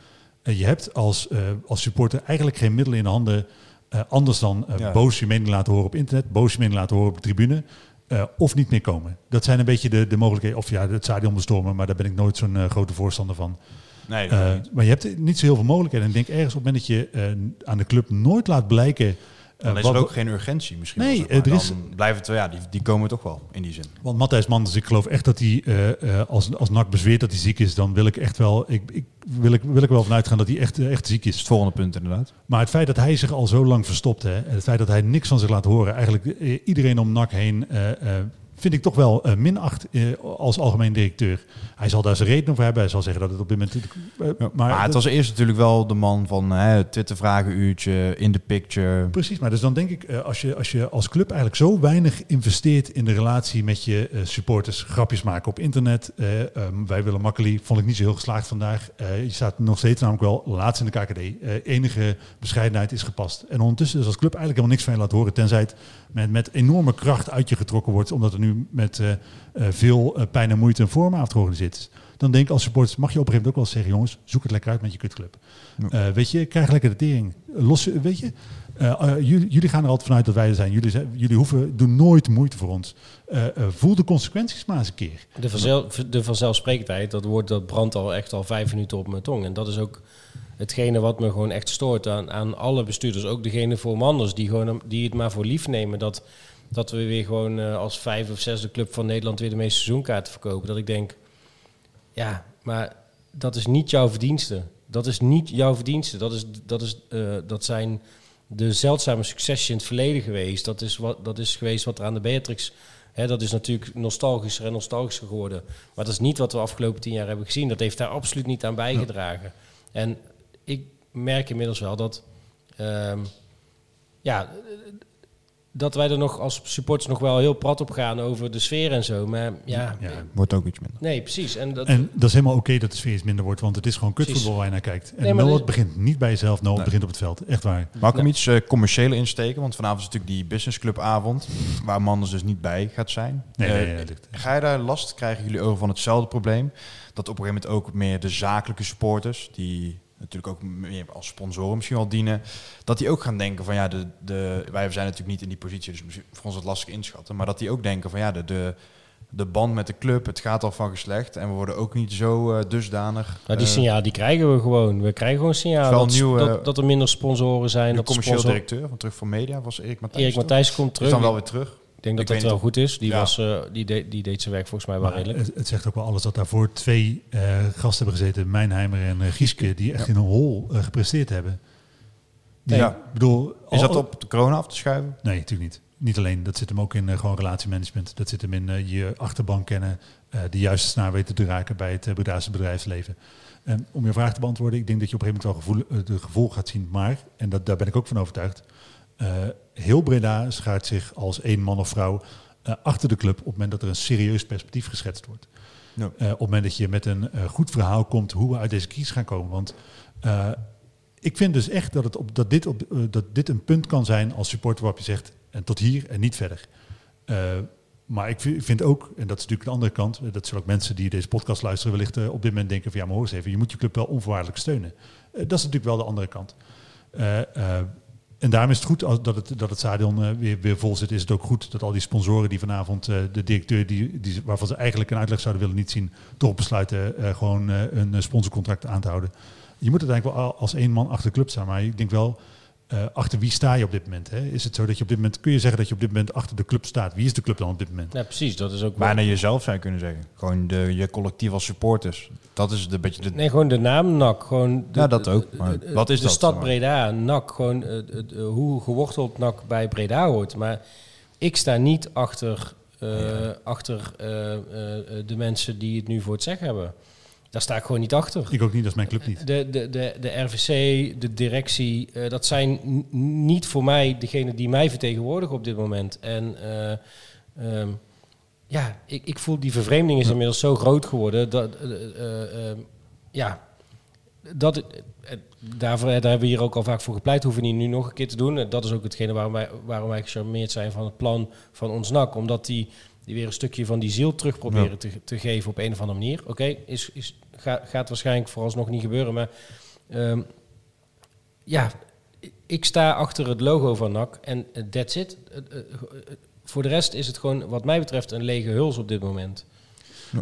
[SPEAKER 3] Eh, je hebt als, eh, als supporter eigenlijk geen middelen in de handen eh, anders dan eh,
[SPEAKER 2] Ja.
[SPEAKER 3] boos je mening laten horen op internet, boos je mening laten horen op de tribune. eh, of niet meer komen. Dat zijn een beetje de, de mogelijkheden. Of ja, het stadion bestormen, maar daar ben ik nooit zo'n grote voorstander van.
[SPEAKER 2] Nee,
[SPEAKER 3] maar je hebt niet zo heel veel mogelijkheden. En ik denk ergens op het moment dat je aan de club nooit laat blijken. Eh,
[SPEAKER 2] Dan is
[SPEAKER 3] wat-
[SPEAKER 2] er ook geen urgentie misschien.
[SPEAKER 3] Nee,
[SPEAKER 2] zeg maar.
[SPEAKER 3] er is-
[SPEAKER 2] Dan blijven het ja, die, die komen toch wel in die zin.
[SPEAKER 3] Want Matthijs Manders, ik geloof echt dat hij, eh, eh, als, als NAC bezweert dat hij ziek is, dan wil ik echt wel, ik, ik, wil, ik, wil ik wel vanuit gaan dat hij echt, eh, echt ziek
[SPEAKER 2] is
[SPEAKER 3] is.
[SPEAKER 2] het volgende punt inderdaad.
[SPEAKER 3] Maar het feit dat hij zich al zo lang verstopt, hè, en het feit dat hij niks van zich laat horen, eigenlijk eh, iedereen om NAC heen, eh, eh, vind ik toch wel eh, minacht eh, als algemeen directeur. Hij zal daar zijn reden over hebben. Hij zal zeggen dat het op dit moment... eh,
[SPEAKER 2] Maar,
[SPEAKER 3] maar
[SPEAKER 2] het was eerst natuurlijk wel de man van hè, Twitter vragenuurtje, in de picture.
[SPEAKER 3] Precies, maar dus dan denk ik, als, je, als je als club eigenlijk zo weinig investeert in de relatie met je supporters, grapjes maken op internet. eh, ehm, wij willen makkelijk, vond ik niet zo heel geslaagd vandaag. Je staat nog steeds namelijk wel laatst in de KKD. Enige bescheidenheid is gepast. En ondertussen is als club eigenlijk helemaal niks van je laten horen, tenzij het met, met enorme kracht uit je getrokken wordt, omdat er nu met eh, eh, veel eh, pijn en moeite een vormavond georganiseerd is. Dan denk ik als supporters, mag je op een gegeven moment ook wel eens zeggen, jongens, zoek het lekker uit met je kutclub.
[SPEAKER 2] Ja.
[SPEAKER 3] Eh, weet je, krijg lekker de tering. Los, weet je, jullie, jullie gaan er altijd vanuit dat wij er zijn. Jullie, zijn- jullie hoeven, doen nooit moeite voor ons. Eh, eh, voel de consequenties maar eens een keer.
[SPEAKER 4] De, vanzel, de vanzelfsprekendheid, dat woord dat brandt al echt al vijf minuten op mijn tong. En dat is ook hetgene wat me gewoon echt stoort aan, aan alle bestuurders. Ook degene voor Manders, die, gewoon, die het maar voor lief nemen. Dat, dat we weer gewoon eh, als vijf of zesde club van Nederland weer de meeste seizoenkaarten verkopen. Dat ik denk, ja, maar dat is niet jouw verdienste. Dat is niet jouw verdienste. Dat, is, dat, is, eh, dat zijn de zeldzame successen in het verleden geweest. Dat is, wat, dat is geweest wat er aan de Beatrix... Hè, dat is natuurlijk nostalgischer en nostalgischer geworden. Maar dat is niet wat we afgelopen tien jaar hebben gezien. Dat heeft daar absoluut niet aan bijgedragen. En ik merk inmiddels wel dat... ehm, ja, dat wij er nog als supporters nog wel heel prat op gaan over de sfeer en zo. Maar ja,
[SPEAKER 3] Ja.
[SPEAKER 2] Wordt ook iets minder.
[SPEAKER 4] nee, precies. En dat,
[SPEAKER 3] En dat is helemaal oké dat de sfeer iets minder wordt, want het is gewoon kutvoetbal waar je naar kijkt. En
[SPEAKER 4] Nee,
[SPEAKER 3] Noah
[SPEAKER 4] de-
[SPEAKER 3] begint niet bij jezelf, Noah
[SPEAKER 2] Nee.
[SPEAKER 3] begint op het veld. Echt waar.
[SPEAKER 2] Mag ik hem iets eh, commerciële insteken? Want vanavond is natuurlijk die businessclubavond, waar Manders dus niet bij gaat zijn.
[SPEAKER 3] Nee,
[SPEAKER 2] Eh,
[SPEAKER 3] nee, nee, dat lukt.
[SPEAKER 2] Ga je daar last, krijgen jullie over van hetzelfde probleem? Dat op een gegeven moment ook meer de zakelijke supporters, die natuurlijk ook meer als sponsoren misschien wel dienen, dat die ook gaan denken van ja, de, de, wij zijn natuurlijk niet in die positie, dus misschien voor ons het lastig inschatten, maar dat die ook denken van ja, de, de, de band met de club, het gaat al van geslecht en we worden ook niet zo eh, dusdanig.
[SPEAKER 4] nou, die
[SPEAKER 2] eh,
[SPEAKER 4] signaal die krijgen we gewoon. We krijgen gewoon signaal dat,
[SPEAKER 2] nieuwe-
[SPEAKER 4] dat, dat er minder sponsoren zijn.
[SPEAKER 2] de
[SPEAKER 4] Dat de
[SPEAKER 2] commercieel
[SPEAKER 4] sponsor,
[SPEAKER 2] directeur van Terug voor Media was Erik Matthijs.
[SPEAKER 4] Erik? Matthijs komt
[SPEAKER 2] Is
[SPEAKER 4] terug.
[SPEAKER 2] dan wel weer terug.
[SPEAKER 4] Ik denk dat
[SPEAKER 2] Ik
[SPEAKER 4] dat wel goed is. Die,
[SPEAKER 2] Ja.
[SPEAKER 4] was, eh, die, de- die deed zijn werk volgens mij wel
[SPEAKER 3] Maar
[SPEAKER 4] redelijk.
[SPEAKER 3] het, het zegt ook wel alles dat daarvoor twee eh, gasten hebben gezeten, Mijnheimer en eh, Gieske, die echt in een hol gepresteerd hebben. Die,
[SPEAKER 2] Ja.
[SPEAKER 3] Ik bedoel,
[SPEAKER 2] Is
[SPEAKER 3] al-
[SPEAKER 2] dat op de corona af te schuiven?
[SPEAKER 3] Nee, natuurlijk niet. Niet alleen. Dat zit hem ook in gewoon relatiemanagement. Dat zit hem in je achterban kennen, eh, de juiste snaar weten te raken bij het uh, Bredaanse bedrijfsleven. En om je vraag te beantwoorden, ik denk dat je op een gegeven moment wel gevoel, de gevolg gaat zien. Maar, en dat, daar ben ik ook van overtuigd, heel Breda schaart zich als één man of vrouw eh, achter de club op het moment dat er een serieus perspectief geschetst wordt. Eh, op het moment dat je met een eh, goed verhaal komt hoe we uit deze crisis gaan komen. Want eh, ik vind dus echt dat, het op, dat, dit op, eh, dat dit een punt kan zijn als supporter waarop je zegt, en tot hier en niet verder. Eh, maar ik vind, ook, en dat is natuurlijk de andere kant, eh, dat zullen ook mensen die deze podcast luisteren wellicht eh, op dit moment denken van ja, maar hoor eens even, je moet je club wel onvoorwaardelijk steunen. Eh, dat is natuurlijk wel de andere kant. En daarom is het goed dat, het, dat het stadion eh, weer, weer vol zit. Is het ook goed dat al die sponsoren die vanavond eh, de directeur, die, die, waarvan ze eigenlijk een uitleg zouden willen niet zien, toch besluiten eh, gewoon een sponsorcontract aan te houden. Je moet uiteindelijk wel als één man achter de club staan. Maar ik denk wel, eh, achter wie sta je op dit moment? Hè? Is het zo dat je op dit moment, kun je zeggen dat je op dit moment achter de club staat? Wie is de club dan op dit moment?
[SPEAKER 4] Ja, precies. Dat is ook wel-
[SPEAKER 2] Bijna jezelf zou je kunnen zeggen. Gewoon de, je collectief als supporters. Dat is een beetje de...
[SPEAKER 4] Nee, gewoon de naam NAC. Gewoon de,
[SPEAKER 2] Ja, dat ook,
[SPEAKER 4] de-
[SPEAKER 2] maar
[SPEAKER 4] de-
[SPEAKER 2] wat is
[SPEAKER 4] de
[SPEAKER 2] dat,
[SPEAKER 4] stad
[SPEAKER 2] maar?
[SPEAKER 4] Breda, NAC. Gewoon eh, eh, hoe geworteld NAC bij Breda hoort. Maar ik sta niet achter, eh, achter eh, eh, eh, de mensen die het nu voor het zeggen hebben. Daar sta ik gewoon niet achter.
[SPEAKER 3] Ik ook niet, dat is mijn club niet.
[SPEAKER 4] De, de, de, de RVC, de directie, eh, dat zijn niet voor mij degene die mij vertegenwoordigen op dit moment. En eh, ehm, ja, ik, ik voel die vervreemding is inmiddels zo groot geworden dat, eh, eh, ehm, ja, dat, daarvoor, daar hebben we hier ook al vaak voor gepleit, hoeven we niet nu nog een keer te doen. En dat is ook hetgene waarom wij, waarom wij gecharmeerd zijn van het plan van ons NAC, omdat die, die weer een stukje van die ziel terug proberen
[SPEAKER 2] Ja.
[SPEAKER 4] te, te geven op een of andere manier. Oké, is, is, ga, gaat waarschijnlijk vooralsnog niet gebeuren, maar ehm, ja, ik sta achter het logo van NAC en eh, that's it. Eh, eh, voor de rest is het gewoon, wat mij betreft, een lege huls op dit moment.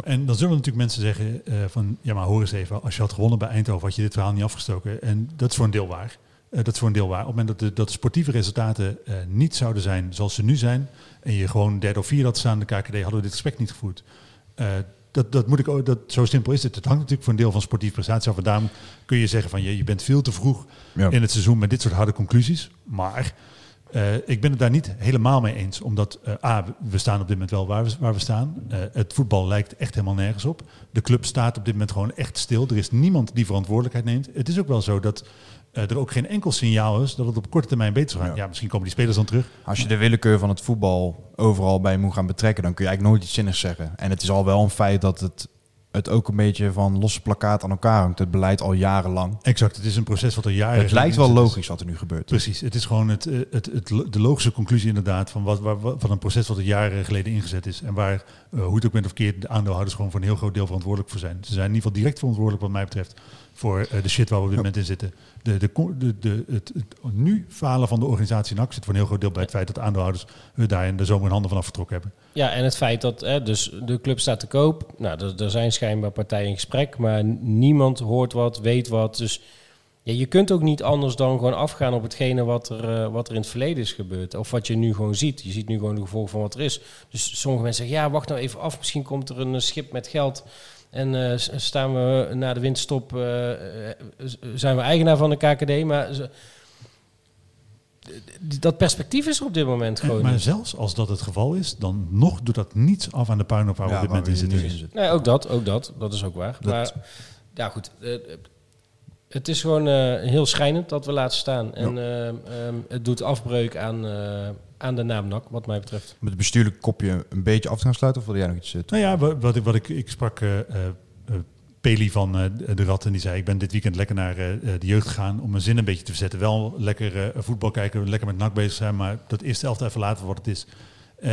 [SPEAKER 3] En dan zullen natuurlijk mensen zeggen van, ja maar hoor eens even, als je had gewonnen bij Eindhoven, had je dit verhaal niet afgestoken. En dat is voor een deel waar. Dat is voor een deel waar. Op het moment dat de, dat sportieve resultaten niet zouden zijn zoals ze nu zijn, en je gewoon derde of vierde had staan de KKD, hadden we dit gesprek niet gevoerd. Dat, dat moet ik ook, dat, zo simpel is het. Het hangt natuurlijk voor een deel van sportieve prestatie af. En daarom kun je zeggen van je, je bent veel te vroeg
[SPEAKER 2] Ja.
[SPEAKER 3] in het seizoen met dit soort harde conclusies. Maar eh, ik ben het daar niet helemaal mee eens. Omdat eh, A, we staan op dit moment wel waar we, waar we staan. Eh, het voetbal lijkt echt helemaal nergens op. De club staat op dit moment gewoon echt stil. Er is niemand die verantwoordelijkheid neemt. Het is ook wel zo dat eh, er ook geen enkel signaal is dat het op korte termijn beter zou gaan.
[SPEAKER 2] Ja.
[SPEAKER 3] Ja, misschien komen die spelers dan terug.
[SPEAKER 2] Als je de willekeur van het voetbal overal bij moet gaan betrekken, dan kun je eigenlijk nooit iets zinnigs zeggen. En het is al wel een feit dat het, het ook een beetje van losse plakkaat aan elkaar hangt. Het beleid al jarenlang.
[SPEAKER 3] Exact, het is een proces wat er jaren
[SPEAKER 2] Het lijkt wel logisch wat er nu gebeurt.
[SPEAKER 3] Precies, het is gewoon het, eh, het, het, de logische conclusie inderdaad van, wat, van een proces wat er jaren geleden ingezet is. En waar, eh, hoe het ook bent of keert, de aandeelhouders gewoon voor een heel groot deel verantwoordelijk voor zijn. Ze zijn in ieder geval direct verantwoordelijk wat mij betreft voor eh, de shit waar we op dit moment in zitten. De, de, de, het, nu falen van de organisatie actie zit voor een heel groot deel bij het feit dat de aandeelhouders daar in de zomer hun handen van afgetrokken hebben.
[SPEAKER 4] Ja, en het feit dat hè, dus de club staat te koop. Nou, er, zijn schijnbaar partijen in gesprek, maar niemand hoort wat, weet wat. Dus ja, je kunt ook niet anders dan gewoon afgaan op hetgene wat er, eh, wat er in het verleden is gebeurd. Of wat je nu gewoon ziet. Je ziet nu gewoon de gevolgen van wat er is. Dus sommige mensen zeggen, ja, wacht nou even af. Misschien komt er een schip met geld. En eh, staan we na de windstop, eh, eh, zijn we eigenaar van de KKD. Maar ze- dat perspectief is er op dit moment
[SPEAKER 3] En-
[SPEAKER 4] gewoon
[SPEAKER 3] maar
[SPEAKER 4] niet.
[SPEAKER 3] zelfs als dat het geval is, dan nog doet dat niets af aan de puinhoop waar we
[SPEAKER 2] Ja,
[SPEAKER 3] op dit moment in zitten.
[SPEAKER 2] in zitten.
[SPEAKER 4] Nee, ook dat, ook dat. Dat is ook waar.
[SPEAKER 2] Dat-
[SPEAKER 4] Maar ja, goed. eh, het is gewoon eh, heel schijnend dat we laten staan. En eh, ehm, het doet afbreuk aan, eh, aan de naam NAC, wat mij betreft.
[SPEAKER 2] Met het bestuurlijk kopje een beetje af te gaan sluiten? Of wil jij nog iets uh,
[SPEAKER 3] Nou ja, wat, wat ik, wat ik, ik sprak uh, uh, Peli van de Rat en die zei... ik ben dit weekend lekker naar de jeugd gegaan om mijn zin een beetje te verzetten. Wel lekker voetbal kijken, lekker met NAC bezig zijn... maar dat eerste elftal even laten wat het is.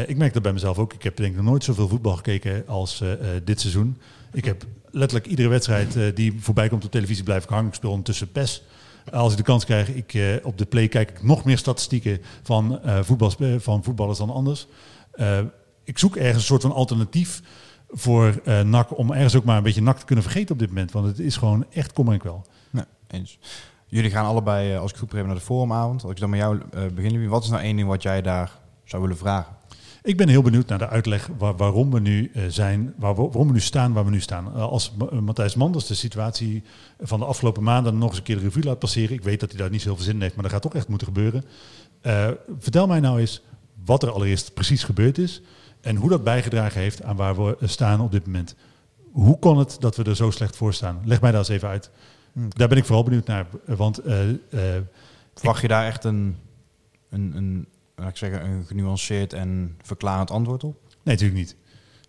[SPEAKER 3] ik merk dat bij mezelf ook. Ik heb denk ik nog nooit zoveel voetbal gekeken als dit seizoen. Ik heb letterlijk iedere wedstrijd die voorbij komt op televisie blijf ik hangen. Ik speel ondertussen PES... Als ik de kans krijg, ik, uh, op de play kijk ik nog meer statistieken van, uh, voetbal, van voetballers dan anders. Ik zoek ergens een soort van alternatief voor NAC om ergens ook maar een beetje NAC te kunnen vergeten op dit moment. Want het is gewoon echt kommer en kwel.
[SPEAKER 2] Nee, eens. Jullie gaan allebei, als ik goed begreep, naar de forumavond. Als ik dan met jou begin, wat is nou één ding wat jij daar zou willen vragen?
[SPEAKER 3] Ik ben heel benieuwd naar de uitleg waar, waarom we nu uh, zijn, waar, waarom we nu staan waar we nu staan. Uh, als uh, Matthijs Manders de situatie van de afgelopen maanden nog eens een keer de revue laat passeren. Ik weet dat hij daar niet zoveel zin in heeft, maar dat gaat toch echt moeten gebeuren. vertel mij nou eens wat er allereerst precies gebeurd is en hoe dat bijgedragen heeft aan waar we staan op dit moment. Hoe kon het dat we er zo slecht voor staan? Leg mij dat eens even uit. Hmm. Daar ben ik vooral benieuwd naar. Want,
[SPEAKER 2] Verwacht je daar echt een, een, een laat ik zeggen, een genuanceerd en verklarend antwoord op?
[SPEAKER 3] Nee, natuurlijk niet.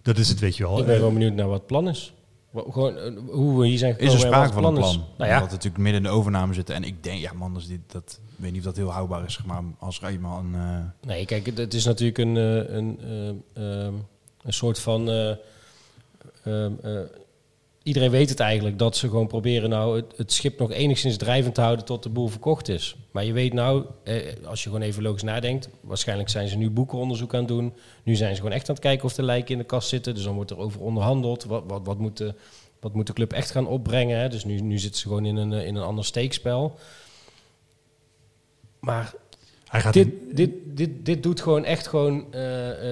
[SPEAKER 3] Dat is het, weet je wel.
[SPEAKER 4] Ik ben wel benieuwd naar wat het plan is. Gewoon, eh, hoe we hier zijn
[SPEAKER 2] gekomen. Is er sprake van een plan? Nou ja. Dat natuurlijk midden in de overname zitten. En ik denk, ja man, dus dit, dat, ik weet niet of dat heel houdbaar is, maar als er eenmaal een... Uh...
[SPEAKER 4] Nee, kijk, het is natuurlijk een, een, een, een soort van... Uh, iedereen weet het eigenlijk dat ze gewoon proberen nou het, het, schip nog enigszins drijvend te houden tot de boel verkocht is. Maar je weet nou, eh, als je gewoon even logisch nadenkt, waarschijnlijk zijn ze nu boekenonderzoek aan het doen. Nu zijn ze gewoon echt aan het kijken of de lijken in de kast zitten. Dus dan wordt er over onderhandeld. Wat, wat, wat, moet, de, wat moet de club echt gaan opbrengen? Hè? Dus nu, nu zitten ze gewoon in een, in een ander steekspel. Maar hij gaat dit, dit, dit, dit doet gewoon echt gewoon uh,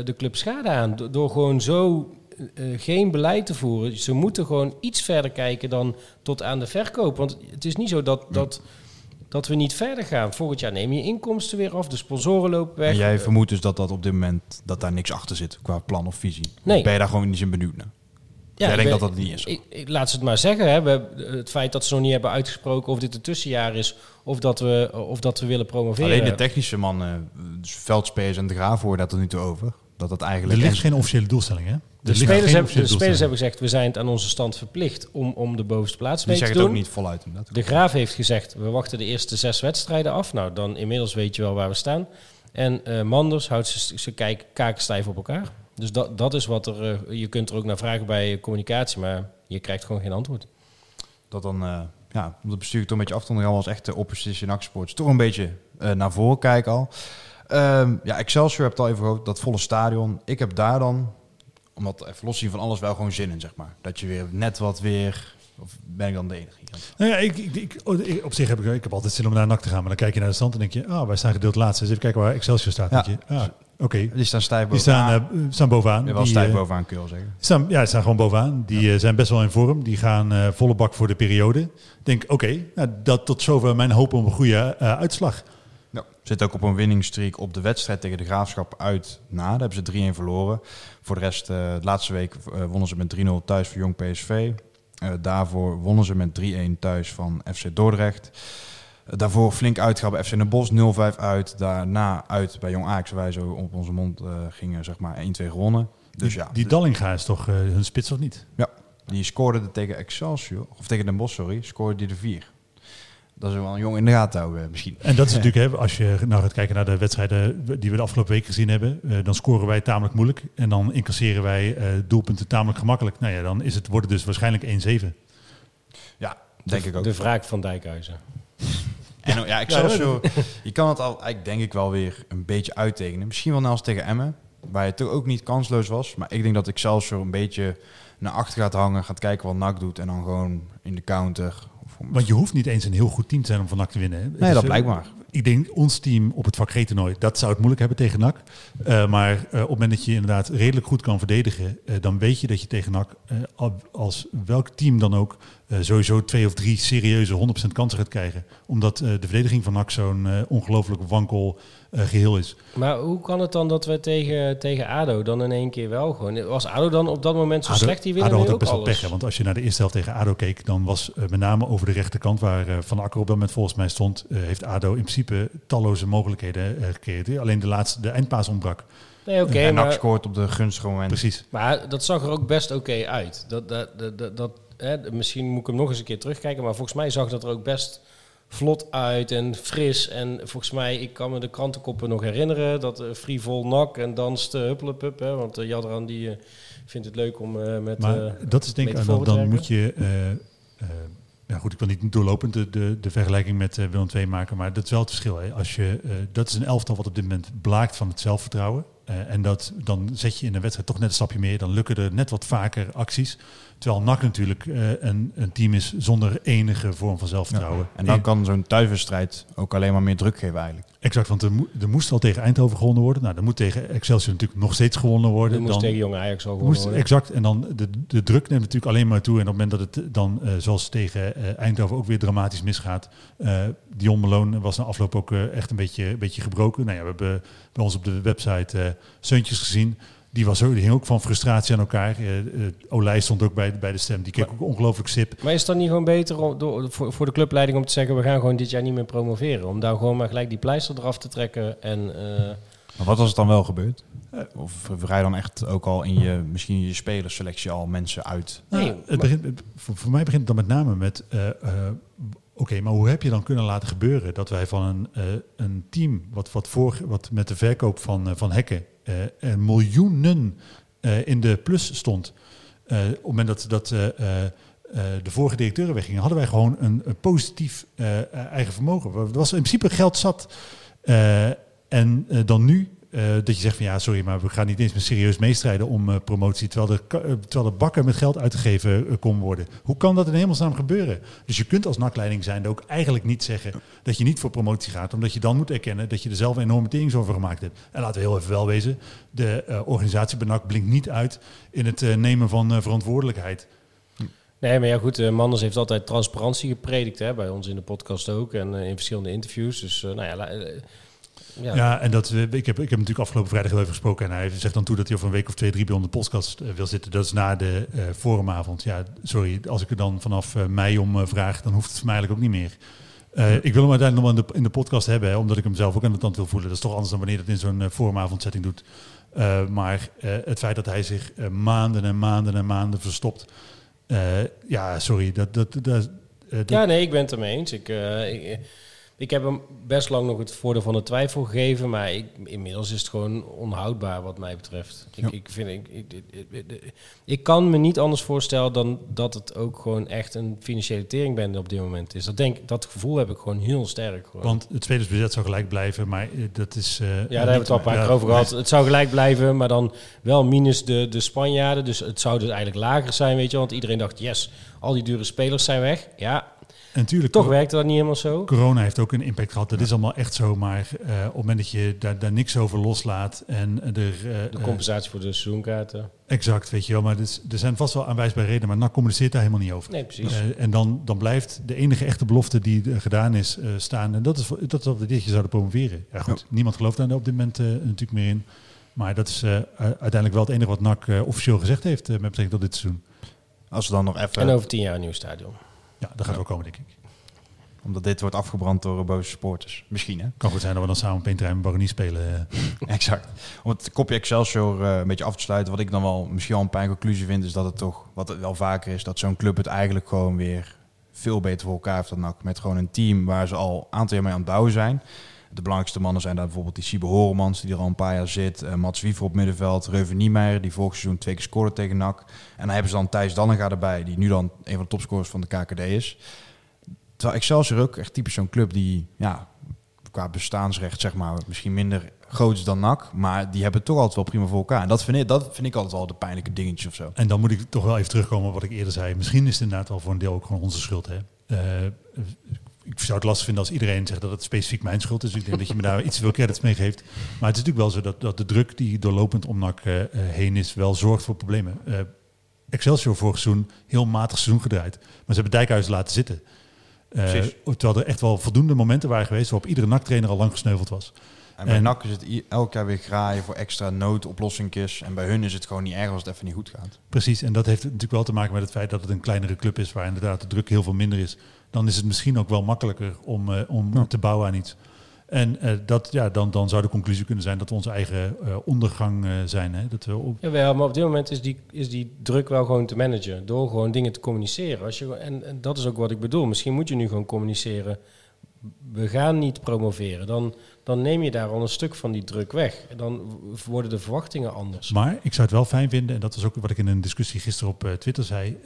[SPEAKER 4] de club schade aan. Door gewoon zo uh, geen beleid te voeren. Ze moeten gewoon iets verder kijken dan tot aan de verkoop. Want het is niet zo dat, dat, dat we niet verder gaan. Volgend jaar neem je inkomsten weer af, de sponsoren lopen weg.
[SPEAKER 2] En jij vermoedt dus dat dat op dit moment dat daar niks achter zit qua plan of visie. Nee. Ben je daar gewoon niet in benieuwd naar? Ja, Jij denkt dat dat niet is.
[SPEAKER 4] Ik, ik, laat ze het maar zeggen. Hè. We, het feit dat ze nog niet hebben uitgesproken of dit een tussenjaar is of dat we, of dat we willen promoveren.
[SPEAKER 2] Alleen de technische mannen, dus veldspelers en de graaf hoorden dat er nu toe over. Dat dat eigenlijk
[SPEAKER 3] er ligt geen officiële doelstelling, hè?
[SPEAKER 4] De, spelers, hebben, de spelers hebben gezegd, we zijn het aan onze stand verplicht om, om de bovenste plaats mee te doen.
[SPEAKER 2] Die zeggen het ook niet voluit. Inderdaad.
[SPEAKER 4] De Graaf heeft gezegd, we wachten de eerste zes wedstrijden af. Nou, dan inmiddels weet je wel waar we staan. En uh, Manders houdt ze kijk, kaken stijf op elkaar. Dus dat, dat is wat er... Uh, je kunt er ook naar vragen bij communicatie, maar je krijgt gewoon geen antwoord.
[SPEAKER 2] Dat dan... Uh, ja, om het bestuur toch een beetje af te doen, als echte opposition actiesports, toch een beetje naar voren kijken al. Um, ja, Excelsior hebt al even gehoord, dat volle stadion. Ik heb daar dan omdat even loszien van alles wel gewoon zin in, zeg maar. Dat je weer net wat weer... Of ben ik dan de enige?
[SPEAKER 3] Nou ja, ik, ik, oh, ik, op zich heb ik, ik heb altijd zin om naar NAC te gaan. Maar dan kijk je naar de stand en denk je... Ah, wij staan gedeeld laatste. Dus even kijken waar Excelsior staat. Ja. Denk je, ah, oké.
[SPEAKER 2] Die staan stijf
[SPEAKER 3] bovenaan. Die staan, uh, staan bovenaan.
[SPEAKER 2] Ja, wel die, stijf uh, bovenaan, kun je wel zeggen.
[SPEAKER 3] Staan, ja, die staan gewoon bovenaan. Die ja. uh, zijn best wel in vorm. Die gaan uh, volle bak voor de periode. Ik denk, oké, okay, nou, dat tot zover mijn hoop op een goede uitslag.
[SPEAKER 2] Ja. Zit ook op een winningstreek op de wedstrijd tegen de Graafschap uit na. Daar hebben ze 3-1 verloren. Voor de rest, uh, de laatste week uh, wonnen ze met 3-0 thuis voor Jong PSV. Uh, daarvoor wonnen ze met 3-1 thuis van FC Dordrecht. daarvoor flink bij FC Den Bosch, 0-5 uit. Daarna uit bij Jong Ajax, wij zo op onze mond gingen, zeg maar 1-2 gewonnen. Dus
[SPEAKER 3] die,
[SPEAKER 2] ja,
[SPEAKER 3] die Dallinga is toch hun spits of niet?
[SPEAKER 2] Ja, die scoorde tegen Excelsior, of tegen Den Bosch, sorry, scoorde die de 4 dat is wel een jong in de gaten houden misschien.
[SPEAKER 3] En dat is natuurlijk, hè, als je nou gaat kijken naar de wedstrijden die we de afgelopen week gezien hebben, uh, dan scoren wij tamelijk moeilijk en dan incasseren wij uh, doelpunten tamelijk gemakkelijk. Nou ja, dan is het, wordt het dus waarschijnlijk 1-7.
[SPEAKER 2] Ja, denk
[SPEAKER 4] de,
[SPEAKER 2] ik ook.
[SPEAKER 4] De wraak van Dijkhuizen.
[SPEAKER 2] En ja, ik zou zo, je kan het al eigenlijk denk ik wel weer een beetje uittekenen. Misschien wel als tegen Emmen, waar je toch ook niet kansloos was. Maar ik denk dat ik zelfs zo een beetje naar achter gaat hangen, gaat kijken wat NAC doet en dan gewoon in de counter
[SPEAKER 3] want je hoeft niet eens een heel goed team te zijn om van NAC te winnen. Hè?
[SPEAKER 2] Nee, dus, dat blijkt maar.
[SPEAKER 3] Ik denk ons team op het vak G-toernooi, dat zou het moeilijk hebben tegen NAC. Uh, maar uh, op het moment dat je inderdaad redelijk goed kan verdedigen, uh, dan weet je dat je tegen NAC, als welk team dan ook, sowieso twee of drie serieuze 100% kansen gaat krijgen. Omdat de verdediging van NAC zo'n ongelooflijk wankel uh, geheel is.
[SPEAKER 4] Maar hoe kan het dan dat we tegen, tegen ADO dan in één keer wel gewoon... Was ADO dan op dat moment zo slecht? Die winnen
[SPEAKER 3] ADO had
[SPEAKER 4] ook
[SPEAKER 3] best wel pech, want als je naar de eerste helft tegen ADO keek... dan was uh, met name over de rechterkant waar uh, Van Akker op dat moment volgens mij stond... heeft ADO in principe talloze mogelijkheden eh, gecreëerd. Alleen de laatste, de eindpaas ontbrak.
[SPEAKER 4] Nee, oké,
[SPEAKER 2] en NAC
[SPEAKER 4] maar,
[SPEAKER 2] scoort op de gunstige moment.
[SPEAKER 3] Precies.
[SPEAKER 4] maar dat zag er ook best oké uit. Dat, dat, dat, dat, dat, hè, misschien moet ik hem nog eens een keer terugkijken, maar volgens mij zag dat er ook best vlot uit en fris. En volgens mij, ik kan me de krantenkoppen nog herinneren, dat uh, frivol nak en danst huppelepup. Hè, want uh, Jadran die uh, vindt het leuk om uh, met...
[SPEAKER 3] Maar dat is denk ik, dan, dan moet je... ja goed, ik wil niet doorlopend de, de, de vergelijking met Willem II maken, maar dat is wel het verschil. Hè. Als je, dat is een elftal wat op dit moment blaakt van het zelfvertrouwen. en dat, dan zet je in een wedstrijd toch net een stapje meer. Dan lukken er net wat vaker acties. Terwijl NAC natuurlijk uh, een, een, team is zonder enige vorm van zelfvertrouwen.
[SPEAKER 2] Ja, en dan kan zo'n thuiswedstrijd ook alleen maar meer druk geven eigenlijk.
[SPEAKER 3] Exact, want er, mo er, moest al tegen Eindhoven gewonnen worden. Nou, er moet tegen Excelsior natuurlijk nog steeds gewonnen worden.
[SPEAKER 4] Er moest
[SPEAKER 3] dan,
[SPEAKER 4] tegen Jonge Ajax al gewonnen worden.
[SPEAKER 3] Exact, en dan de, de druk neemt natuurlijk alleen maar toe. En op het moment dat het dan, uh, zoals tegen uh, Eindhoven, ook weer dramatisch misgaat. Dion Malone was na afloop ook echt een beetje, een beetje gebroken. Nou ja, we hebben bij ons op de website Seuntjes gezien die was ook, die hing ook van frustratie aan elkaar. Uh, uh, Olij stond ook bij, bij de stem. Die keek ook ongelooflijk sip.
[SPEAKER 4] Maar is het dan niet gewoon beter om, door, voor, voor de clubleiding om te zeggen... we gaan gewoon dit jaar niet meer promoveren? Om daar gewoon maar gelijk die pleister eraf te trekken en... Uh...
[SPEAKER 2] Maar wat als het dan wel gebeurt? Of rij dan echt ook al in je, misschien in je spelerselectie al mensen uit?
[SPEAKER 3] Nee, nou, het begint, voor, voor, mij begint het dan met name met... Oké, okay, maar hoe heb je dan kunnen laten gebeuren dat wij van een, een team... wat, wat, voor, wat met de verkoop van, van hekken miljoenen uh, in de plus stond. Op het moment dat, dat de vorige directeuren weggingen, hadden wij gewoon een, positief eigen vermogen. Het was in principe geld zat. en dan nu uh, dat je zegt van ja, sorry, maar we gaan niet eens meer serieus meestrijden om uh, promotie, terwijl er, uh, terwijl er bakken met geld uitgegeven kon worden. Hoe kan dat in hemelsnaam gebeuren? Dus je kunt als nakleiding zijn ook eigenlijk niet zeggen dat je niet voor promotie gaat, omdat je dan moet erkennen dat je er zelf enorme tering over gemaakt hebt. En laten we heel even wel wezen, de organisatie bij NAC blinkt niet uit in het nemen van verantwoordelijkheid.
[SPEAKER 4] Nee, maar ja goed, Manders heeft altijd transparantie gepredikt, hè, bij ons in de podcast ook en in verschillende interviews. Dus nou ja
[SPEAKER 3] ja. ja, en dat, ik, heb, ik heb natuurlijk afgelopen vrijdag heel even gesproken. En hij zegt dan toe dat hij over een week of twee, drie bij de podcast wil zitten. Dat is na de uh, forumavond. Ja, sorry, als ik er dan vanaf uh, mei om uh, vraag, dan hoeft het voor mij eigenlijk ook niet meer. Ik wil hem uiteindelijk nog in de, in de podcast hebben, hè, omdat ik hem zelf ook aan de tand wil voelen. Dat is toch anders dan wanneer dat in zo'n forumavondsetting doet. maar het feit dat hij zich maanden en maanden en maanden verstopt. ja, sorry, dat... dat, dat
[SPEAKER 4] ja, nee, ik ben het ermee eens. Ik, ik ik heb hem best lang nog het voordeel van de twijfel gegeven, maar ik, inmiddels is het gewoon onhoudbaar wat mij betreft. Ik, ik, vind, ik, ik, ik, kan me niet anders voorstellen dan dat het ook gewoon echt een financiële teringbende op dit moment is. Dat, denk, dat gevoel heb ik gewoon heel sterk. Gewoon.
[SPEAKER 3] Want het spelersbudget zou gelijk blijven, maar eh, dat is... Uh,
[SPEAKER 4] ja, daar hebben we het al een paar keer over gehad. Het zou gelijk blijven, maar dan wel minus de, de Spanjaarden. Dus het zou dus eigenlijk lager zijn, weet je. Want iedereen dacht, yes, al die dure spelers zijn weg. Ja,
[SPEAKER 3] natuurlijk,
[SPEAKER 4] Toch werkte dat niet helemaal zo.
[SPEAKER 3] Corona heeft ook een impact gehad. Dat is allemaal echt zo. Maar uh, op het moment dat je daar, daar niks over loslaat en er... Uh,
[SPEAKER 4] de compensatie voor de seizoenkaarten.
[SPEAKER 3] Exact, weet je wel. Maar dus, er zijn vast wel aanwijsbare redenen. Maar NAC communiceert daar helemaal niet over.
[SPEAKER 4] Nee, precies.
[SPEAKER 3] Uh, en dan, dan blijft de enige echte belofte die gedaan is staan. En dat is, dat is dat we dit jaar zouden promoveren. Ja goed, ja. niemand gelooft daar op dit moment natuurlijk meer in. Maar dat is uiteindelijk wel het enige wat NAC officieel gezegd heeft met betrekking tot dit seizoen.
[SPEAKER 2] Als we dan nog even...
[SPEAKER 4] En over tien jaar een nieuw stadion.
[SPEAKER 3] Ja, dat gaat ook komen, denk ik.
[SPEAKER 2] Omdat dit wordt afgebrand door boze supporters. Misschien, hè?
[SPEAKER 3] Kan goed zijn dat we dan samen Painterrein en Baronie spelen. <laughs>
[SPEAKER 2] exact. Om het kopje Excelsior uh, een beetje af te sluiten. Wat ik dan wel misschien al een pijnlijke conclusie vind... is dat het toch, wat het wel vaker is... dat zo'n club het eigenlijk gewoon weer veel beter voor elkaar heeft dan NAC. Met gewoon een team waar ze al een aantal jaar mee aan het bouwen zijn. De belangrijkste mannen zijn daar bijvoorbeeld die Siebe Horemans, die er al een paar jaar zit. Uh, Mats Wiever op middenveld. Reuven Niemeyer, die vorig seizoen twee keer scoorde tegen NAC. En dan hebben ze dan Thijs Dannenga erbij, die nu dan een van de topscorers van de KKD is. Terwijl Excelsior ook echt typisch zo'n club die, ja, qua bestaansrecht zeg maar, misschien minder groot is dan NAC. Maar die hebben toch altijd wel prima voor elkaar. En dat vind ik, dat vind ik altijd wel de pijnlijke dingetjes of zo.
[SPEAKER 3] En dan moet ik toch wel even terugkomen op wat ik eerder zei. Misschien is het inderdaad wel voor een deel ook gewoon onze schuld. Hè? Uh, ik zou het lastig vinden als iedereen zegt dat het specifiek mijn schuld is. Ik denk dat je me daar iets veel credits mee geeft. Maar het is natuurlijk wel zo dat, dat de druk die doorlopend om NAC uh, heen is, wel zorgt voor problemen. Uh, Excelsior vorig seizoen heel matig seizoen gedraaid. Maar ze hebben Dijkhuizen laten zitten. Uh, terwijl er echt wel voldoende momenten waren geweest waarop iedere NAC-trainer al lang gesneuveld was.
[SPEAKER 2] En bij en, NAC is het elk jaar weer graaien voor extra noodoplossingjes. En bij hun is het gewoon niet erg als het even niet goed gaat.
[SPEAKER 3] Precies, en dat heeft natuurlijk wel te maken met het feit dat het een kleinere club is... waar inderdaad de druk heel veel minder is dan is het misschien ook wel makkelijker om, uh, om ja. te bouwen aan iets. En eh, dat, ja, dan, dan zou de conclusie kunnen zijn dat we onze eigen eh, ondergang eh, zijn. Hè? Dat we op,
[SPEAKER 4] Jawel, maar op dit moment is die, is die druk wel gewoon te managen. Door gewoon dingen te communiceren. Als je, en, en dat is ook wat ik bedoel. Misschien moet je nu gewoon communiceren. We gaan niet promoveren. Dan, dan neem je daar al een stuk van die druk weg. Dan worden de verwachtingen anders.
[SPEAKER 3] Maar ik zou het wel fijn vinden, en dat is ook wat ik in een discussie gisteren op eh, Twitter zei.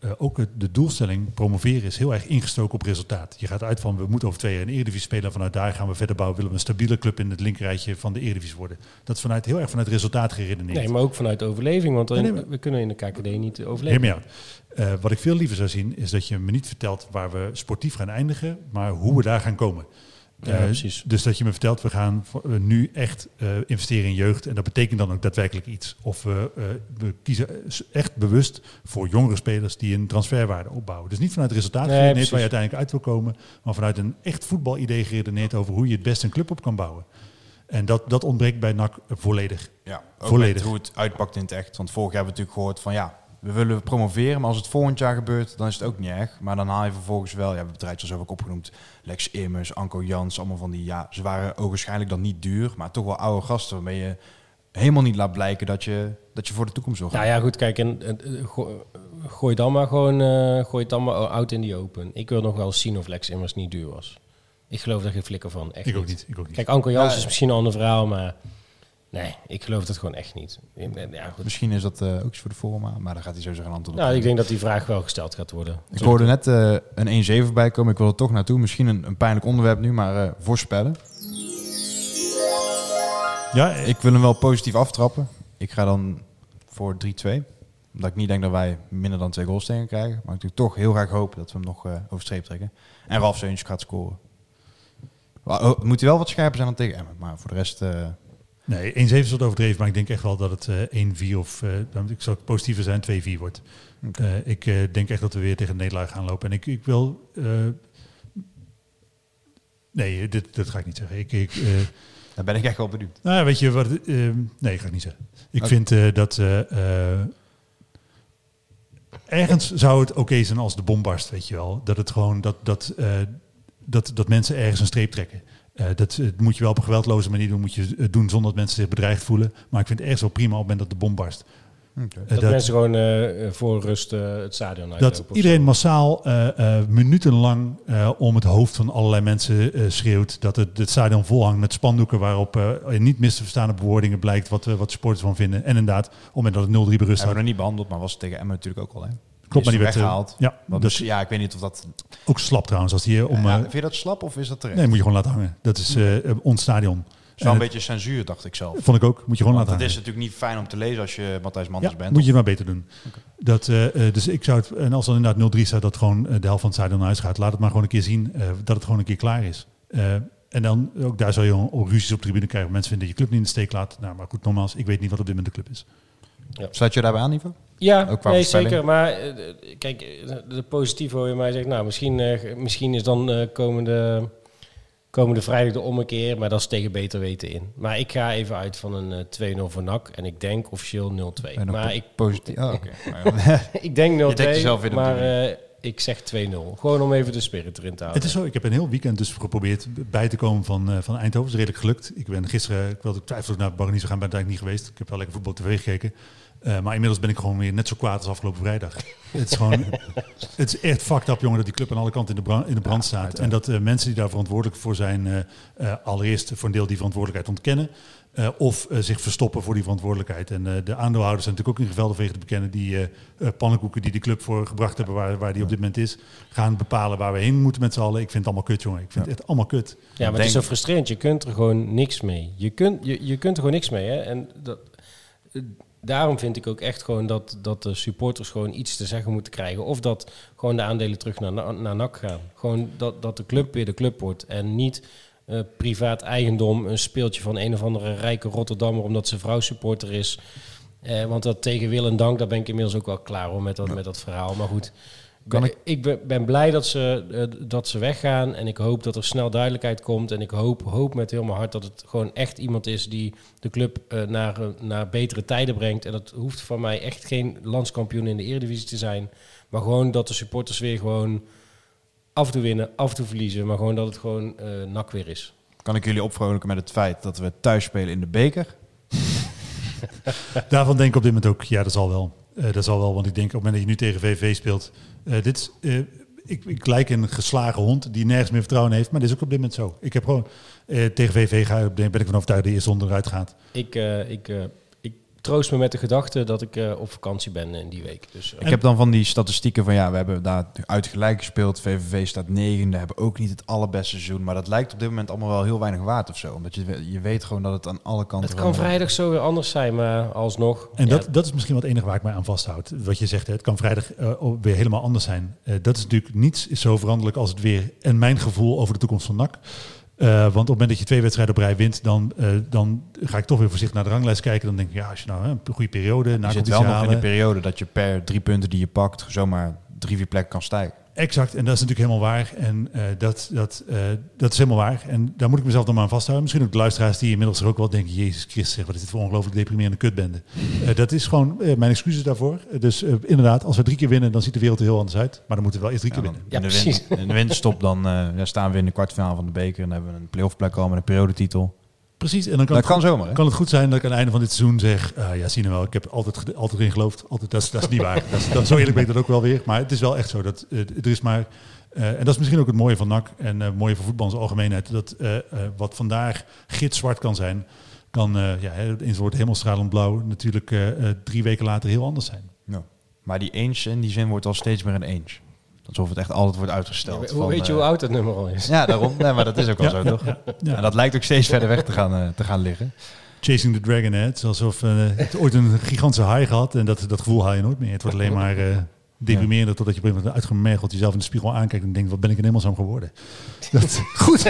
[SPEAKER 3] Eh, ook het- de doelstelling promoveren is heel erg ingestoken op resultaat. Je gaat uit van we moeten over twee jaar in de Eredivisie spelen. Vanuit daar gaan we verder bouwen. Willen we een stabiele club in het linkerrijtje van de Eredivisie worden. Dat is vanuit, heel erg vanuit resultaat geredeneerd.
[SPEAKER 4] Nee, maar ook vanuit overleving. Want dan-
[SPEAKER 3] Nee, nee, maar-
[SPEAKER 4] we kunnen in de KKD niet overleven.
[SPEAKER 3] Eh, wat ik veel liever zou zien, is dat je me niet vertelt waar we sportief gaan eindigen, maar hoe we daar gaan komen.
[SPEAKER 4] Ja,
[SPEAKER 3] Eh,
[SPEAKER 4] precies.
[SPEAKER 3] Dus dat je me vertelt, we gaan nu echt eh, investeren in jeugd. En dat betekent dan ook daadwerkelijk iets. Of we, eh, we kiezen echt bewust voor jongere spelers die een transferwaarde opbouwen. Dus niet vanuit het resultaat
[SPEAKER 4] Nee,
[SPEAKER 3] geredeneerd waar je uiteindelijk uit wil komen. Maar vanuit een echt voetbalidee geredeneerd over hoe je het best een club op kan bouwen. En dat, dat ontbreekt bij NAC volledig.
[SPEAKER 2] Ja, ook
[SPEAKER 3] Volledig.
[SPEAKER 2] met hoe het uitpakt in het echt. Want vorig jaar hebben we natuurlijk gehoord van ja, we willen promoveren, maar als het volgend jaar gebeurt, dan is het ook niet erg. Maar dan haal je vervolgens wel, ja, we hebben rijtje zelf ook opgenoemd, Lex Immers, Anko Jans, allemaal van die, ja, ze waren ogenschijnlijk dan niet duur, maar toch wel oude gasten waarmee je helemaal niet laat blijken dat je, dat je voor de toekomst wil gaan.
[SPEAKER 4] Nou ja, goed, kijk, en, en, eh, go- gooi dan maar gewoon eh, gooi het dan maar out in die open. Ik wil nog wel zien of Lex immers niet duur was. Ik geloof daar geen flikker van. Echt
[SPEAKER 3] Ik ook niet. Ik ook niet.
[SPEAKER 4] Kijk, Anko Jans
[SPEAKER 2] Ja,
[SPEAKER 4] is misschien een ander verhaal, maar nee, ik geloof dat gewoon echt niet. Ja, goed.
[SPEAKER 2] Misschien is dat eh, ook iets voor de forma, maar daar gaat hij sowieso een antwoord op.
[SPEAKER 4] Nou, ik denk dat die vraag wel gesteld gaat worden.
[SPEAKER 2] Ik hoorde net eh, een 1-7 bij komen. Ik wil er toch naartoe. Misschien een, een pijnlijk onderwerp nu, maar eh, voorspellen.
[SPEAKER 3] Ja, ik,
[SPEAKER 2] wil hem wel positief aftrappen. Ik ga dan voor 3-2. Omdat ik niet denk dat wij minder dan twee goals tegen krijgen. Maar ik doe toch heel graag hopen dat we hem nog eh over streep trekken. En Ralf Seuntjes gaat scoren. Oh, moet hij wel wat scherper zijn dan tegen Emmen. Maar voor de rest...
[SPEAKER 3] nee, 1-7 is wat overdreven, maar ik denk echt wel dat het eh 1-4 of, dan, ik zou het positiever zijn, 2-4 wordt. Eh, ik denk echt dat we weer tegen Nederland gaan lopen. En ik, ik wil... nee, dit, dit ga ik niet zeggen. Ik, ik,
[SPEAKER 2] daar ben ik echt wel benieuwd.
[SPEAKER 3] nou, weet je wat... nee, ga ik niet zeggen. Ik vind dat... ergens zou het oké zijn als de bom barst, weet je wel. Dat het gewoon... Dat, dat, dat, dat mensen ergens een streep trekken. Eh, dat eh, moet je wel op een geweldloze manier doen. Moet je het doen zonder dat mensen zich bedreigd voelen. Maar ik vind het ergens wel prima op het moment dat de bom barst.
[SPEAKER 2] Oké.
[SPEAKER 3] Eh,
[SPEAKER 4] Dat,
[SPEAKER 3] dat-
[SPEAKER 4] mensen gewoon eh, voor rust eh, het stadion uitlopen.
[SPEAKER 3] Dat iedereen
[SPEAKER 4] zo.
[SPEAKER 3] massaal eh, eh, minutenlang eh, om het hoofd van allerlei mensen eh, schreeuwt. Dat het, het stadion volhangt met spandoeken waarop eh, niet mis te verstaande bewoordingen blijkt wat, eh, wat de supporters van vinden. En inderdaad, op het moment dat het 0-3 berust
[SPEAKER 2] Hebben we nog niet behandeld, maar was het tegen Emmen natuurlijk ook al. Hè?
[SPEAKER 3] Klopt, maar die werd eh,
[SPEAKER 2] weggehaald.
[SPEAKER 3] Ja,
[SPEAKER 2] dus, ja, ik weet niet of dat...
[SPEAKER 3] ook slap trouwens. Als die, eh, om,
[SPEAKER 2] ja,
[SPEAKER 3] eh,
[SPEAKER 2] vind je dat slap of is dat terecht?
[SPEAKER 3] nee, moet je gewoon laten hangen. Dat is eh, ons stadion.
[SPEAKER 2] Het is wel een
[SPEAKER 3] En
[SPEAKER 2] beetje censuur, dacht ik zelf.
[SPEAKER 3] Vond ik ook. Moet je gewoon
[SPEAKER 2] Want
[SPEAKER 3] laten
[SPEAKER 2] het is natuurlijk niet fijn om te lezen als je Matthijs Manders
[SPEAKER 3] Ja,
[SPEAKER 2] bent.
[SPEAKER 3] moet je maar beter doen. Dat, dus ik zou het, en als dan inderdaad 0-3 staat, dat gewoon de helft van het stadion naar huis gaat. Laat het maar gewoon een keer zien eh, dat het gewoon een keer klaar is. Eh, en dan, ook daar zal je al ruzies op de tribune krijgen. Mensen vinden dat je club niet in de steek laat. Nou, maar goed, nogmaals, ik weet niet wat op dit moment de club is.
[SPEAKER 2] Sluit je daarbij aan, Ivo?
[SPEAKER 4] Ja,
[SPEAKER 2] Ook qua
[SPEAKER 4] nee, zeker. Maar eh, eh, kijk, eh, de positieve hoor je mij zegt, nou, misschien, eh, misschien is dan eh, komende, komende vrijdag de ommekeer, maar dat is tegen beter weten in. Maar ik ga even uit van een eh, 2-0 voor NAC en ik denk officieel 0-2.
[SPEAKER 2] En dan
[SPEAKER 4] Maar
[SPEAKER 2] po-
[SPEAKER 4] ik,
[SPEAKER 2] positief. Oh, <laughs> <laughs>
[SPEAKER 4] ik denk 0-2,
[SPEAKER 2] dekt jezelf in de
[SPEAKER 4] maar eh, ik zeg 2-0. Gewoon om even de spirit erin te houden.
[SPEAKER 3] Het is zo, ik heb een heel weekend dus geprobeerd bij te komen van, eh, van Eindhoven. Het is redelijk gelukt. Ik ben gisteren, ik wilde twijfelen naar Baronie zou gaan, ben ik eigenlijk niet geweest. Ik heb wel lekker voetbal tv gekeken. Eh, maar inmiddels ben ik gewoon weer net zo kwaad als afgelopen vrijdag. <laughs> het is gewoon, <laughs> het is echt fucked up, jongen, dat die club aan alle kanten in de brand, in de brand staat.
[SPEAKER 2] uiteraard.
[SPEAKER 3] En dat eh, mensen die daar verantwoordelijk voor zijn, eh, eh, allereerst voor een deel die verantwoordelijkheid ontkennen. eh, of zich verstoppen voor die verantwoordelijkheid. En eh, de aandeelhouders zijn natuurlijk ook in geveldenvegen te bekennen. Die eh, eh, pannenkoeken die die club voor gebracht hebben, waar, waar die op dit moment is, gaan bepalen waar we heen moeten met z'n allen. Ik vind het allemaal kut, jongen. Ik vind
[SPEAKER 2] Ja.
[SPEAKER 3] het echt allemaal kut.
[SPEAKER 4] Ja, maar het is zo frustrerend. Je kunt er gewoon niks mee. Je kunt, je, je kunt er gewoon niks mee. Hè? En dat, daarom vind ik ook echt gewoon dat, dat de supporters gewoon iets te zeggen moeten krijgen. Of dat gewoon de aandelen terug naar, Na- naar NAC gaan. Gewoon dat, dat de club weer de club wordt. En niet eh, privaat eigendom, een speeltje van een of andere rijke Rotterdammer omdat zijn vrouw supporter is. Eh, want dat tegen wil en dank, daar ben ik inmiddels ook wel klaar hoor, met dat, met dat verhaal. Maar goed,
[SPEAKER 2] Kan
[SPEAKER 4] ik, ik ben, blij dat ze, eh, dat ze weggaan. En ik hoop dat er snel duidelijkheid komt. En ik hoop, hoop met heel mijn hart dat het gewoon echt iemand is die de club eh, naar, eh, naar betere tijden brengt. En dat hoeft van mij echt geen landskampioen in de Eredivisie te zijn. Maar gewoon dat de supporters weer gewoon af en toe winnen, af en toe verliezen. Maar gewoon dat het gewoon nak weer is.
[SPEAKER 2] kan ik jullie opvrolijken met het feit dat we thuis spelen in de beker. <laughs> <laughs>
[SPEAKER 3] Daarvan denk ik op dit moment ook, ja, dat zal wel. Eh, dat zal wel, want ik denk op het moment dat je nu tegen VV speelt, eh, dit is, eh, ik, ik lijk een geslagen hond die nergens meer vertrouwen heeft, maar dit is ook op dit moment zo. Ik heb gewoon tegen VV ga, ben ik van overtuigd dat de eerste ronde eruit gaat.
[SPEAKER 4] Ik, ik troost me met de gedachte dat ik eh, op vakantie ben in die week. Dus, eh,
[SPEAKER 2] Ik heb dan van die statistieken van ja, we hebben daar uitgelijk gespeeld. VVV staat negende, hebben ook niet het allerbeste seizoen. Maar dat lijkt op dit moment allemaal wel heel weinig waard of zo. Omdat je, je weet gewoon dat het aan alle kanten...
[SPEAKER 4] het kan vrijdag zo weer anders zijn, maar alsnog.
[SPEAKER 3] En
[SPEAKER 4] ja,
[SPEAKER 3] dat, dat is misschien wat enige waar ik mij aan vasthoud. Wat je zegt, hè, het kan vrijdag eh, weer helemaal anders zijn. Eh, dat is natuurlijk niets is zo veranderlijk als het weer en mijn gevoel over de toekomst van NAC. Eh, want op het moment dat je twee wedstrijden op rij wint, dan, eh, dan ga ik toch weer voorzichtig naar de ranglijst kijken. Dan denk ik, ja, als je nou hè, een goede periode, na
[SPEAKER 2] Je zit wel nog in de periode dat je per drie punten die je pakt zomaar drie, vier plekken kan stijgen.
[SPEAKER 3] Exact, en dat is natuurlijk helemaal waar. En eh, dat, dat, eh, dat is helemaal waar. En daar moet ik mezelf dan maar aan vasthouden. Misschien ook de luisteraars die inmiddels er ook wel denken... Jezus Christus, zeg, wat is dit voor ongelooflijk deprimerende kutbende. Eh, dat is gewoon mijn excuses daarvoor. Dus inderdaad, als we drie keer winnen, dan ziet de wereld er heel anders uit. Maar dan moeten we wel eerst drie keer
[SPEAKER 2] Ja,
[SPEAKER 3] winnen.
[SPEAKER 4] Ja,
[SPEAKER 2] in, de
[SPEAKER 4] precies.
[SPEAKER 2] win, in de winterstop dan staan we in de kwartfinale van de beker. En dan hebben we een playoff plek al met een periodetitel.
[SPEAKER 3] Precies, en dan kan,
[SPEAKER 2] Dat
[SPEAKER 3] het
[SPEAKER 2] kan
[SPEAKER 3] goed,
[SPEAKER 2] zomaar,
[SPEAKER 3] kan het goed zijn dat ik aan het einde van dit seizoen zeg... ah, ja, zie je nou wel, ik heb altijd, altijd erin geloofd. Altijd, dat, is, dat is niet waar. <laughs> dat is, dat, zo eerlijk ben ik dat ook wel weer. Maar het is wel echt zo. Dat, eh, er is maar... eh, en dat is misschien ook het mooie van NAC en eh, het mooie van voetbal in zijn algemeenheid. Dat eh, eh, wat vandaag gitzwart kan zijn, kan eh ja, in soort hemelstralend blauw natuurlijk eh, eh, drie weken later heel anders zijn.
[SPEAKER 2] Ja. Maar die eens in die zin wordt al steeds meer een eens. Alsof het echt altijd wordt uitgesteld.
[SPEAKER 4] hoe
[SPEAKER 2] van,
[SPEAKER 4] weet je
[SPEAKER 2] eh,
[SPEAKER 4] hoe oud het nummer al is?
[SPEAKER 2] Ja, daarom. Nee, maar dat is ook wel
[SPEAKER 3] Ja,
[SPEAKER 2] zo,
[SPEAKER 3] ja,
[SPEAKER 2] toch?
[SPEAKER 3] ja, ja.
[SPEAKER 2] En dat lijkt ook steeds verder weg te gaan, eh, te gaan liggen.
[SPEAKER 3] Chasing the Dragon, hè? het is alsof eh, het ooit een gigantische high gehad en dat, dat gevoel haal je nooit meer. Het wordt alleen maar eh deprimerender totdat je op een gegeven moment uitgemergeld jezelf in de spiegel aankijkt en denkt, wat ben ik in hemelsnaam geworden? <laughs> Dat, goed.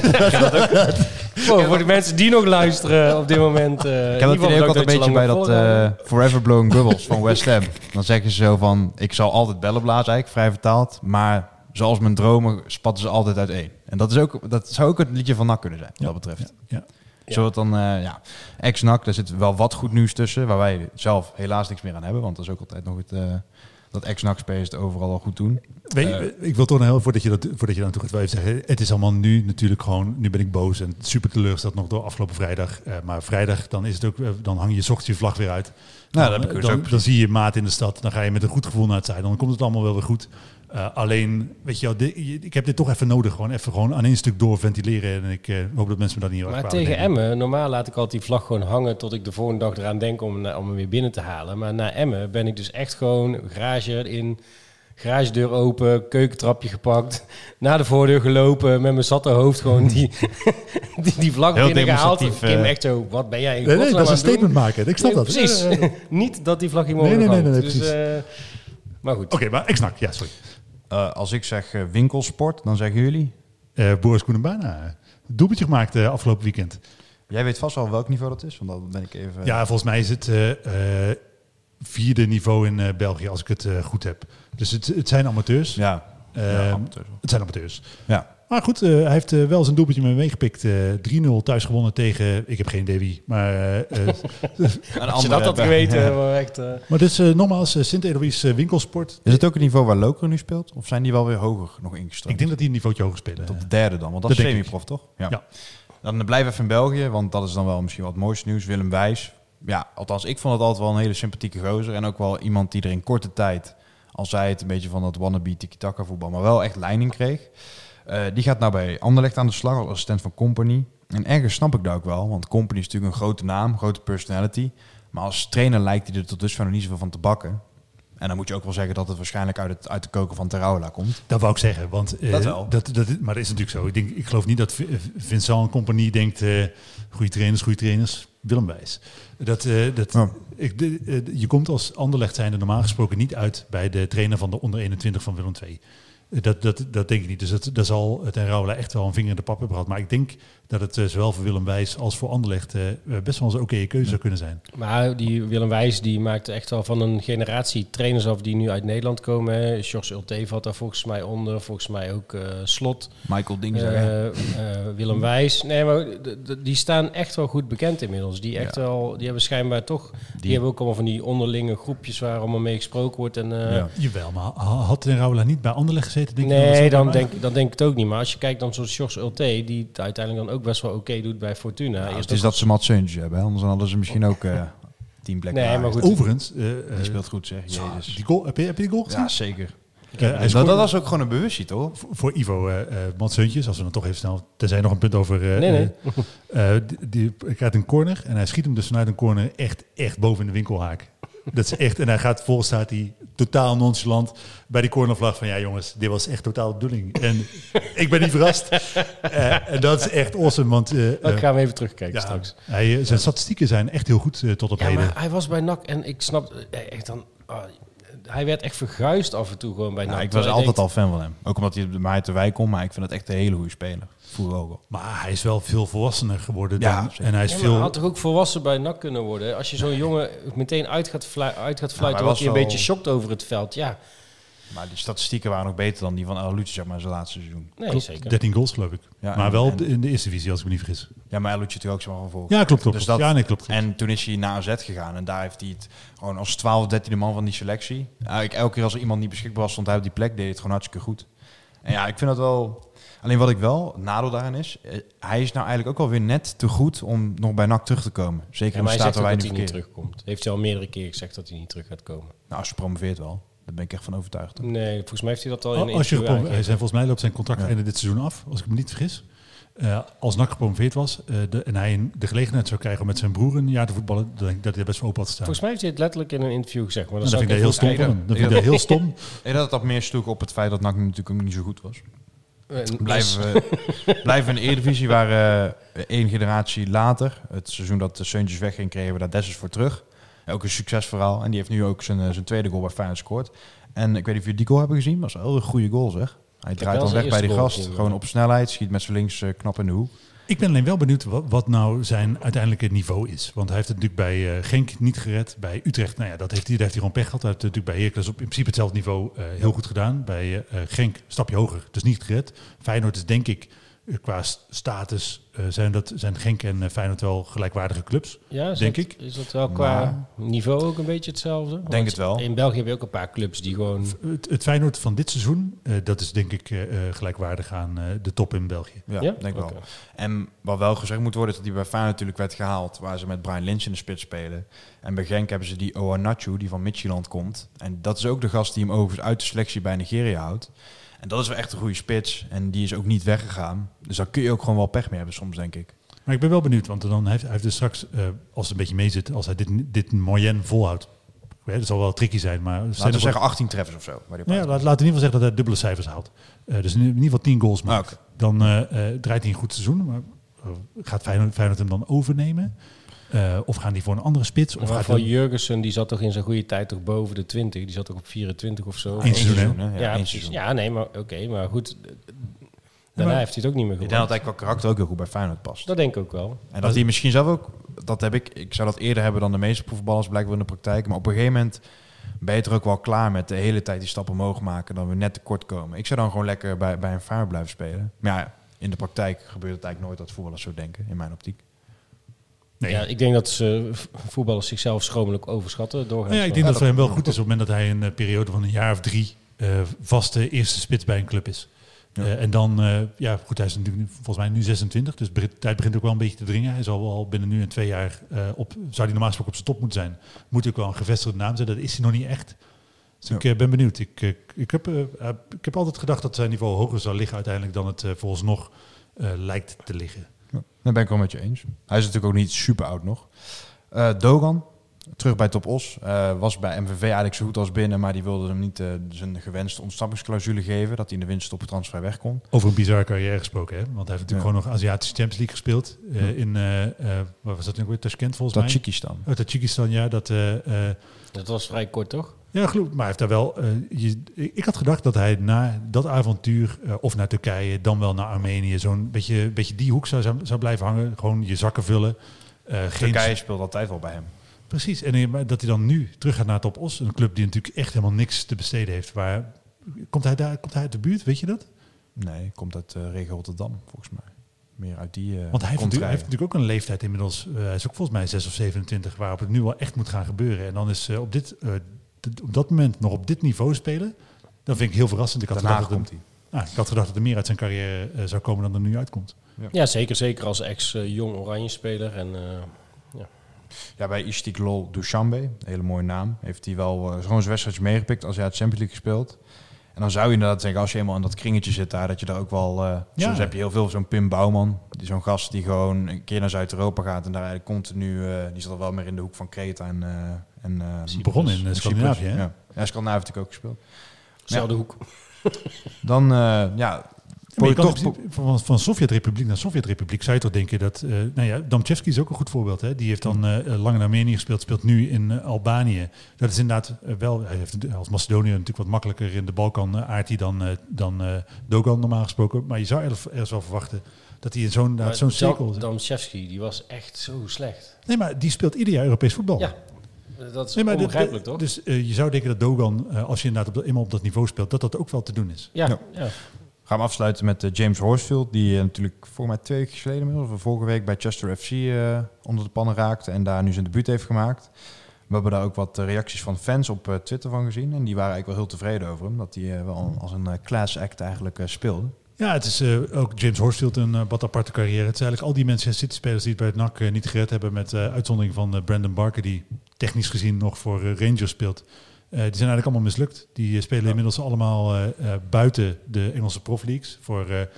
[SPEAKER 4] Voor, <laughs> voor de mensen die nog luisteren op dit moment. eh,
[SPEAKER 2] Ik heb dat idee ook altijd een beetje bij dat eh, Forever Blowing Bubbles van West Ham. Dan zeggen ze zo van, ik zal altijd bellen blazen, eigenlijk vrij vertaald. Maar zoals mijn dromen spatten ze altijd uiteen. En dat, is ook, dat zou ook het liedje van NAC kunnen zijn, wat
[SPEAKER 3] Ja,
[SPEAKER 2] dat betreft.
[SPEAKER 3] Ja.
[SPEAKER 2] We het dan, eh, ja, ex-NAC, daar zit wel wat goed nieuws tussen. Waar wij zelf helaas niks meer aan hebben. Want dat is ook altijd nog het, eh, dat ex-NAC-spelers het overal al goed doen.
[SPEAKER 3] Weet je, ik wil toch nog heel, voordat je, dat, voordat je daar naartoe gaat, wel even zeggen, het is allemaal nu natuurlijk gewoon, nu ben ik boos en super teleurgesteld nog door afgelopen vrijdag. Eh, maar vrijdag, dan is het ook, eh, dan hang je ochtends je vlag weer uit.
[SPEAKER 2] Nou,
[SPEAKER 3] dan, dan, dan zie je maat in de stad, dan ga je met een goed gevoel naar het zijde, dan komt het allemaal wel weer goed. Eh, alleen, weet je wel, dit- je- ik heb dit toch even nodig, gewoon even gewoon aan één stuk doorventileren. En ik eh, hoop dat mensen me dat niet
[SPEAKER 4] Maar tegen
[SPEAKER 3] nemen.
[SPEAKER 4] Emmen, normaal laat ik altijd die vlag gewoon hangen tot ik de volgende dag eraan denk om, hem- om hem weer binnen te halen. Maar na Emmen ben ik dus echt gewoon garage in, garagedeur open, keukentrapje gepakt, <laughs> naar de voordeur gelopen, met mijn zatte hoofd gewoon <laughs> die, <laughs> die, die vlag
[SPEAKER 2] Heel
[SPEAKER 4] binnengehaald.
[SPEAKER 2] demonstratief,
[SPEAKER 4] Kim
[SPEAKER 2] eh.
[SPEAKER 4] echt zo, wat ben jij in
[SPEAKER 3] Nee, dat is een
[SPEAKER 4] doen?
[SPEAKER 3] statement maken. Ik snap
[SPEAKER 4] Nee,
[SPEAKER 3] dat.
[SPEAKER 4] Precies.
[SPEAKER 3] Eh, eh,
[SPEAKER 4] Niet dat die vlag hier
[SPEAKER 3] Nee,
[SPEAKER 4] morgen
[SPEAKER 3] nee, nee, nee,
[SPEAKER 4] dus, eh, maar goed.
[SPEAKER 3] Oké, maar ik snak, ja, sorry.
[SPEAKER 2] Eh, als ik zeg eh, winkelsport, dan zeggen jullie...
[SPEAKER 3] Eh Boris Koenenbana, doelpuntje gemaakt afgelopen weekend.
[SPEAKER 2] Jij weet vast wel welk niveau dat is, want dan ben ik even...
[SPEAKER 3] Ja, volgens mij is het vierde niveau in België, als ik het goed heb. Dus het, het zijn amateurs.
[SPEAKER 2] ja.
[SPEAKER 3] Eh,
[SPEAKER 2] ja, amateurs
[SPEAKER 3] het zijn amateurs.
[SPEAKER 2] ja.
[SPEAKER 3] Maar goed, eh, hij heeft eh, wel zijn doelpuntje mee meegepikt. eh 3-0 thuis gewonnen tegen, ik heb geen idee wie. Maar, eh, eh, <laughs>
[SPEAKER 4] Als je dat had geweten, maar echt...
[SPEAKER 3] maar dit is eh, nogmaals Sint-Eloïs winkelsport.
[SPEAKER 2] Is het ook het niveau waar Lokeren nu speelt? Of zijn die wel weer hoger nog ingestroomd?
[SPEAKER 3] Ik denk dat die een niveautje hoger spelen.
[SPEAKER 2] Tot de derde dan, want dat,
[SPEAKER 3] Dat
[SPEAKER 2] is semi-prof, toch? Ja.
[SPEAKER 3] Ja.
[SPEAKER 2] Dan blijf even in België, want dat is dan wel misschien wat mooiste nieuws. Willem Wijs. Ja, althans, ik vond het altijd wel een hele sympathieke gozer. En ook wel iemand die er in korte tijd, al zei het een beetje van dat wannabe tiki-taka voetbal, maar wel echt leiding kreeg. Eh, die gaat nou bij Anderlecht aan de slag als assistent van Company. En ergens snap ik dat ook wel, want Company is natuurlijk een grote naam, grote personality. Maar als trainer lijkt hij er tot dusver nog niet zoveel van te bakken. En dan moet je ook wel zeggen dat het waarschijnlijk uit, het, uit de koken van Terouwela komt.
[SPEAKER 3] Dat wou ik zeggen, want eh,
[SPEAKER 2] Dat wel.
[SPEAKER 3] Dat, dat, maar dat is natuurlijk zo. Ik, denk, ik geloof niet dat Vi- Vincent en compagnie denkt, eh goede trainers, goede trainers, Willem Wijs. Dat, eh, dat,
[SPEAKER 2] Ja.
[SPEAKER 3] ik, de, eh, je komt als Anderlecht zijnde normaal gesproken niet uit bij de trainer van de onder 21 van Willem II. Dat, dat, dat denk ik niet. Dus dat, daar zal Ten Rauwela echt wel een vinger in de pap hebben gehad. Maar ik denk dat het eh, zowel voor Willem Wijs als voor Anderlecht eh, eh, best wel eens een oké keuze zou kunnen zijn.
[SPEAKER 4] Maar die Willem Wijs die maakte echt wel van een generatie trainers af die nu uit Nederland komen. hè. George Ulte had daar volgens mij onder. Volgens mij ook eh, Slot.
[SPEAKER 2] Michael Ding
[SPEAKER 4] Eh, eh, Willem Wijs. Nee, maar die staan echt wel goed bekend inmiddels. Die, echt
[SPEAKER 2] Ja.
[SPEAKER 4] wel, die hebben schijnbaar toch... Die, hebben ook allemaal van die onderlinge groepjes waar allemaal mee gesproken wordt. En, eh,
[SPEAKER 2] Ja.
[SPEAKER 3] Jawel, maar ha- had Ten Rauwela niet bij Anderlecht gezeten? Denk
[SPEAKER 4] Nee, dan denk, dan denk ik het ook niet. Maar als je kijkt dan zo'n Sjors Ulte, die het uiteindelijk dan ook best wel oké doet bij Fortuna.
[SPEAKER 2] Nou, het is dat ze Mats Seuntjes hebben, anders hadden ze misschien ook eh tien plekken.
[SPEAKER 4] Nee,
[SPEAKER 2] lager.
[SPEAKER 4] maar goed.
[SPEAKER 3] Overigens, eh, eh,
[SPEAKER 2] Die speelt goed, zeg. Jezus.
[SPEAKER 3] die goal, heb, je, heb je die goal gezien?
[SPEAKER 2] Ja, zeker.
[SPEAKER 3] Hij
[SPEAKER 2] dat,
[SPEAKER 3] scoorde-
[SPEAKER 2] dat was ook gewoon een bewustzijn, toch?
[SPEAKER 3] voor- voor Ivo uh, Mats Heuntjes, als we dan toch even snel... Tenzij nog een punt over... eh,
[SPEAKER 4] Nee, nee.
[SPEAKER 3] die, die krijgt een corner en hij schiet hem dus vanuit een corner echt, echt boven in de winkelhaak. Dat is echt, en hij gaat, volgens staat hij totaal nonchalant bij die cornervlag van ja jongens, dit was echt totaal de bedoeling. En ik ben niet verrast. Eh, en dat is echt awesome, want eh,
[SPEAKER 4] Dat
[SPEAKER 3] eh,
[SPEAKER 4] gaan we even terugkijken
[SPEAKER 3] ja,
[SPEAKER 4] straks.
[SPEAKER 3] hij, zijn statistieken zijn echt heel goed tot op
[SPEAKER 4] Ja,
[SPEAKER 3] heden.
[SPEAKER 4] maar hij was bij NAC en ik snap echt dan... ah, hij werd echt verguisd af en toe gewoon bij
[SPEAKER 2] Ja,
[SPEAKER 4] NAC.
[SPEAKER 2] ik was altijd
[SPEAKER 4] denkt,
[SPEAKER 2] al fan van hem. Ook omdat hij bij mij uit de wijk komt, maar ik vind het echt een hele goede speler.
[SPEAKER 3] Maar hij is wel veel volwassener geworden
[SPEAKER 2] Ja,
[SPEAKER 3] dan, en hij is
[SPEAKER 4] Ja, maar hij
[SPEAKER 3] veel...
[SPEAKER 4] had toch ook volwassen bij NAC kunnen worden? Als je zo'n jongen meteen uit gaat, flu- uit gaat fluiten,
[SPEAKER 2] was
[SPEAKER 4] wordt hij een
[SPEAKER 2] wel-
[SPEAKER 4] beetje shocked over het veld. Ja,
[SPEAKER 2] Maar die statistieken waren nog beter dan die van Lucci, zeg maar, zijn laatste seizoen.
[SPEAKER 4] nee,
[SPEAKER 3] Klopt,
[SPEAKER 4] zeker.
[SPEAKER 3] 13 goals geloof ik.
[SPEAKER 2] Ja,
[SPEAKER 3] maar
[SPEAKER 2] en-
[SPEAKER 3] wel
[SPEAKER 2] en-
[SPEAKER 3] in de eerste divisie, als ik me niet vergis.
[SPEAKER 2] Ja, maar Lucci natuurlijk ook zeg maar van voor.
[SPEAKER 3] Ja, klopt, klopt.
[SPEAKER 2] Dus dat-
[SPEAKER 3] ja, nee, klopt. klopt.
[SPEAKER 2] En toen is hij naar AZ gegaan en daar heeft hij het gewoon als 12, 13e man van die selectie. Eigenlijk elke keer als er iemand niet beschikbaar was, stond hij op die plek, deed het gewoon hartstikke goed. En ja, ik vind dat wel... Alleen wat ik wel, nadeel daarin is, eh, hij is nou eigenlijk ook alweer net te goed om nog bij NAC terug te komen. Zeker
[SPEAKER 4] Ja,
[SPEAKER 2] in de
[SPEAKER 4] hij
[SPEAKER 2] staat
[SPEAKER 4] zegt
[SPEAKER 2] waar
[SPEAKER 4] ook dat
[SPEAKER 2] nu
[SPEAKER 4] hij niet terugkomt. Heeft hij al meerdere keren gezegd dat hij niet terug gaat komen.
[SPEAKER 2] Nou, als je promoveert wel. Daar ben ik echt van overtuigd.
[SPEAKER 4] Nee, volgens mij heeft hij dat al in een
[SPEAKER 3] Als je hij zijn volgens mij loopt zijn contract
[SPEAKER 2] Ja.
[SPEAKER 3] einde dit seizoen af, als ik me niet vergis. Eh, als NAC gepromoveerd was eh, de, en hij de gelegenheid zou krijgen om met zijn broer een jaar te voetballen, dan denk ik dat hij er best wel open had staan.
[SPEAKER 4] Volgens mij heeft hij het letterlijk in een interview gezegd. Maar
[SPEAKER 3] Nou,
[SPEAKER 4] dat
[SPEAKER 3] dat
[SPEAKER 4] zou
[SPEAKER 3] vind ik heel stom. Dat vind ik heel stom. <laughs>
[SPEAKER 2] Ik denk dat het dat meer sloeg op het feit dat NAC natuurlijk ook niet zo goed was.
[SPEAKER 4] En-
[SPEAKER 2] Blijven we blijven in de Eredivisie, waar eh, één generatie later, het seizoen dat de Seuntjes wegging, kregen we daar Dessus voor terug. Ook een succesverhaal. En die heeft nu ook zijn, eh, zijn tweede goal bij Feyenoord gescoord. En ik weet niet of jullie die goal hebben gezien, maar dat was wel een goede goal zeg. Hij draait dan weg bij die gast, gewoon op snelheid, schiet met zijn links eh, knap in de hoek.
[SPEAKER 3] Ik ben alleen wel benieuwd wat, nou zijn uiteindelijke niveau is. Want hij heeft het natuurlijk bij eh, Genk niet gered. Bij Utrecht, nou ja, dat heeft hij, daar heeft hij gewoon pech gehad. Hij heeft het natuurlijk bij Heracles op in principe hetzelfde niveau eh, heel goed gedaan. Bij eh, Genk stapje hoger, dus niet gered. Feyenoord is denk ik qua st- status eh, zijn, dat, zijn Genk en eh, Feyenoord wel gelijkwaardige clubs.
[SPEAKER 4] Ja, is
[SPEAKER 3] Denk
[SPEAKER 4] dat,
[SPEAKER 3] ik.
[SPEAKER 4] Is dat wel qua niveau ook een beetje hetzelfde? Want
[SPEAKER 2] Denk het wel.
[SPEAKER 4] In België heb je ook een paar clubs die gewoon...
[SPEAKER 3] Het, het Feyenoord van dit seizoen, eh, dat is denk ik gelijkwaardig aan eh, de top in België.
[SPEAKER 2] Ja,
[SPEAKER 4] Ja?
[SPEAKER 2] denk wel.
[SPEAKER 4] Oké.
[SPEAKER 2] En wat wel gezegd moet worden, is dat hij bij Feyenoord natuurlijk werd gehaald, waar ze met Brian Lynch in de spits spelen. En bij Genk hebben ze die Oanachu, die van Midtjylland komt. En dat is ook de gast die hem overigens uit de selectie bij Nigeria houdt. En dat is wel echt een goede spits. En die is ook niet weggegaan. Dus daar kun je ook gewoon wel pech mee hebben soms, denk ik.
[SPEAKER 3] Maar ik ben wel benieuwd, want dan heeft hij heeft dus straks, eh, als het een beetje mee zit, als hij dit, dit moyen volhoudt. Ja, dat zal wel tricky zijn, maar zijn
[SPEAKER 2] Laten we zeggen 18 treffers of zo.
[SPEAKER 3] Ja, laat, laat in ieder geval zeggen dat hij dubbele cijfers haalt. Eh, dus in ieder geval 10 goals maakt.
[SPEAKER 2] Ah, oké.
[SPEAKER 3] Dan eh, draait hij een goed seizoen. Maar gaat Feyenoord, Feyenoord hem dan overnemen? Eh, of gaan die voor een andere spits? Of gaat
[SPEAKER 4] van Jurgensen, die zat toch in zijn goede tijd toch boven de 20. Die zat toch op 24 of zo.
[SPEAKER 3] Eén seizoen, hè?
[SPEAKER 4] Ja,
[SPEAKER 2] Ja,
[SPEAKER 4] precies. nee, maar oké. maar goed, daarna
[SPEAKER 3] maar-
[SPEAKER 4] heeft hij het ook niet meer
[SPEAKER 2] Ik denk dat hij qua karakter ook heel goed bij Feyenoord past.
[SPEAKER 4] Dat denk ik ook wel.
[SPEAKER 2] En dat hij misschien zelf ook, dat heb ik, ik zou dat eerder hebben dan de meeste proefballers blijkbaar in de praktijk. Maar op een gegeven moment ben je er ook wel klaar met de hele tijd die stappen omhoog maken, dan we net tekort komen. Ik zou dan gewoon lekker bij, bij een Feyenoord blijven spelen. Maar ja, in de praktijk gebeurt het eigenlijk nooit dat voetballers zo denken, in mijn optiek.
[SPEAKER 3] Nee.
[SPEAKER 4] Ja, ik denk dat ze, voetballers zichzelf schromelijk overschatten. Doorgaans
[SPEAKER 3] Nou ja, ik denk dat het voor hem wel goed is op het moment dat hij een eh, periode van een jaar of drie eh, vaste eerste spits bij een club is.
[SPEAKER 2] Ja.
[SPEAKER 3] Eh, en dan, eh, ja goed, hij is natuurlijk nu, volgens mij nu 26, dus de tijd begint ook wel een beetje te dringen. Hij zal wel binnen nu en twee jaar eh, op, zou hij normaal gesproken op zijn top moeten zijn. Moet ook wel een gevestigde naam zijn, dat is hij nog niet echt. Dus ik
[SPEAKER 2] Ja.
[SPEAKER 3] ben benieuwd. Ik, ik, heb, ik heb altijd gedacht dat zijn niveau hoger zou liggen uiteindelijk dan het vooralsnog eh, lijkt te liggen.
[SPEAKER 2] Dat ben ik wel met je eens. Hij is natuurlijk ook niet super oud nog. Eh, Dogan, terug bij Top Os, eh, was bij MVV eigenlijk zo goed als binnen, maar die wilde hem niet eh, zijn gewenste ontsnappingsclausule geven, dat hij in de winst op het transfer weg kon.
[SPEAKER 3] Over een bizarre carrière gesproken, hè? Want hij heeft natuurlijk
[SPEAKER 2] Ja.
[SPEAKER 3] gewoon nog Aziatische Champions League gespeeld. eh,
[SPEAKER 2] Ja.
[SPEAKER 3] In, waar was dat nu weer? Tashkent volgens mij?
[SPEAKER 2] Tajikistan.
[SPEAKER 3] Oh, Tajikistan, ja. Dat,
[SPEAKER 4] Dat was vrij kort, toch?
[SPEAKER 3] Ja, geloof, maar hij heeft daar wel... eh, je, ik had gedacht dat hij na dat avontuur, eh, of naar Turkije, dan wel naar Armenië, zo'n beetje, beetje die hoek zou, zou, blijven hangen. Gewoon je zakken vullen. geen,
[SPEAKER 2] Turkije speelt altijd wel bij hem.
[SPEAKER 3] Precies, en dat hij dan nu terug gaat naar Top Os, een club die natuurlijk echt helemaal niks te besteden heeft. Waar, komt, hij daar, komt hij uit de buurt, weet je dat?
[SPEAKER 2] Nee, komt uit eh regio Rotterdam, volgens mij. Meer uit die.
[SPEAKER 3] Want hij heeft, hij heeft natuurlijk ook een leeftijd inmiddels. hij is ook volgens mij 6 of 27, waarop het nu wel echt moet gaan gebeuren. En dan is op, dit, op dat moment nog op dit niveau spelen. Dat vind ik heel verrassend. Ik had,
[SPEAKER 2] Daarna
[SPEAKER 3] gedacht dat,
[SPEAKER 2] komt
[SPEAKER 3] er,
[SPEAKER 2] hij.
[SPEAKER 3] ah, ik had gedacht dat er meer uit zijn carrière eh, zou komen dan er nu uitkomt.
[SPEAKER 4] Ja, zeker. Zeker als ex-jong oranje speler. En, eh,
[SPEAKER 2] Ja, bij Istiklol Dushanbe, een hele mooie naam, heeft hij wel eh, gewoon zijn wedstrijdje meegepikt als hij uit Champions League gespeeld. En dan zou je inderdaad denken, als je eenmaal in dat kringetje zit daar, dat je daar ook wel... eh
[SPEAKER 3] Ja.
[SPEAKER 2] Soms heb je heel veel zo'n Pim Bouwman, die zo'n gast die gewoon een keer naar Zuid-Europa gaat en daar eigenlijk continu, eh, die zat al wel meer in de hoek van Kreta en... eh en eh,
[SPEAKER 3] Hij begon in,
[SPEAKER 2] en
[SPEAKER 3] Scandinavië?
[SPEAKER 2] Ja, ja Scandinavië heeft natuurlijk ook gespeeld.
[SPEAKER 4] Zelfde hoek.
[SPEAKER 2] Dan, eh, ja...
[SPEAKER 3] Maar je kan
[SPEAKER 2] toch-
[SPEAKER 3] principe van, van Sovjet-Republiek naar Sovjet-Republiek zou je toch denken dat... eh nou ja, Damchevski is ook een goed voorbeeld. Hè? Die heeft dan eh eh, lang in Armenië gespeeld, speelt nu in eh, Albanië. Dat is inderdaad wel... Hij heeft als Macedonië natuurlijk wat makkelijker in de Balkan aardt hij dan, dan eh, Dogan normaal gesproken. Maar je zou ergens wel verwachten dat hij in zo'n zo'n cirkel... zit.
[SPEAKER 4] Damszewski, die was echt zo slecht.
[SPEAKER 3] Nee, maar die speelt ieder jaar Europees voetbal.
[SPEAKER 4] Ja, dat is
[SPEAKER 3] Nee, maar
[SPEAKER 4] onbegrijpelijk,
[SPEAKER 3] de-
[SPEAKER 4] toch?
[SPEAKER 3] Dus je zou denken dat Dogan, als je inderdaad op dat, eenmaal op dat niveau speelt, dat dat ook wel te doen is.
[SPEAKER 4] ja,
[SPEAKER 2] Ja.
[SPEAKER 4] ja.
[SPEAKER 2] Gaan we afsluiten met eh, James Horsfield, die eh, natuurlijk voor mij twee weken geleden, of vorige week bij Chester FC eh, onder de pannen raakte en daar nu zijn debuut heeft gemaakt. We hebben daar ook wat reacties van fans op Twitter van gezien en die waren eigenlijk wel heel tevreden over hem, dat hij wel als een class act eigenlijk speelde.
[SPEAKER 3] Ja, het is ook James Horsfield een wat aparte carrière. Het is eigenlijk al die Manchester City-spelers die het bij het NAC niet gered hebben... met uitzondering van Brandon Barker, die technisch gezien nog voor Rangers speelt. Eh, die zijn eigenlijk allemaal mislukt. Die eh, spelen inmiddels allemaal eh, buiten de Engelse profleagues. Voor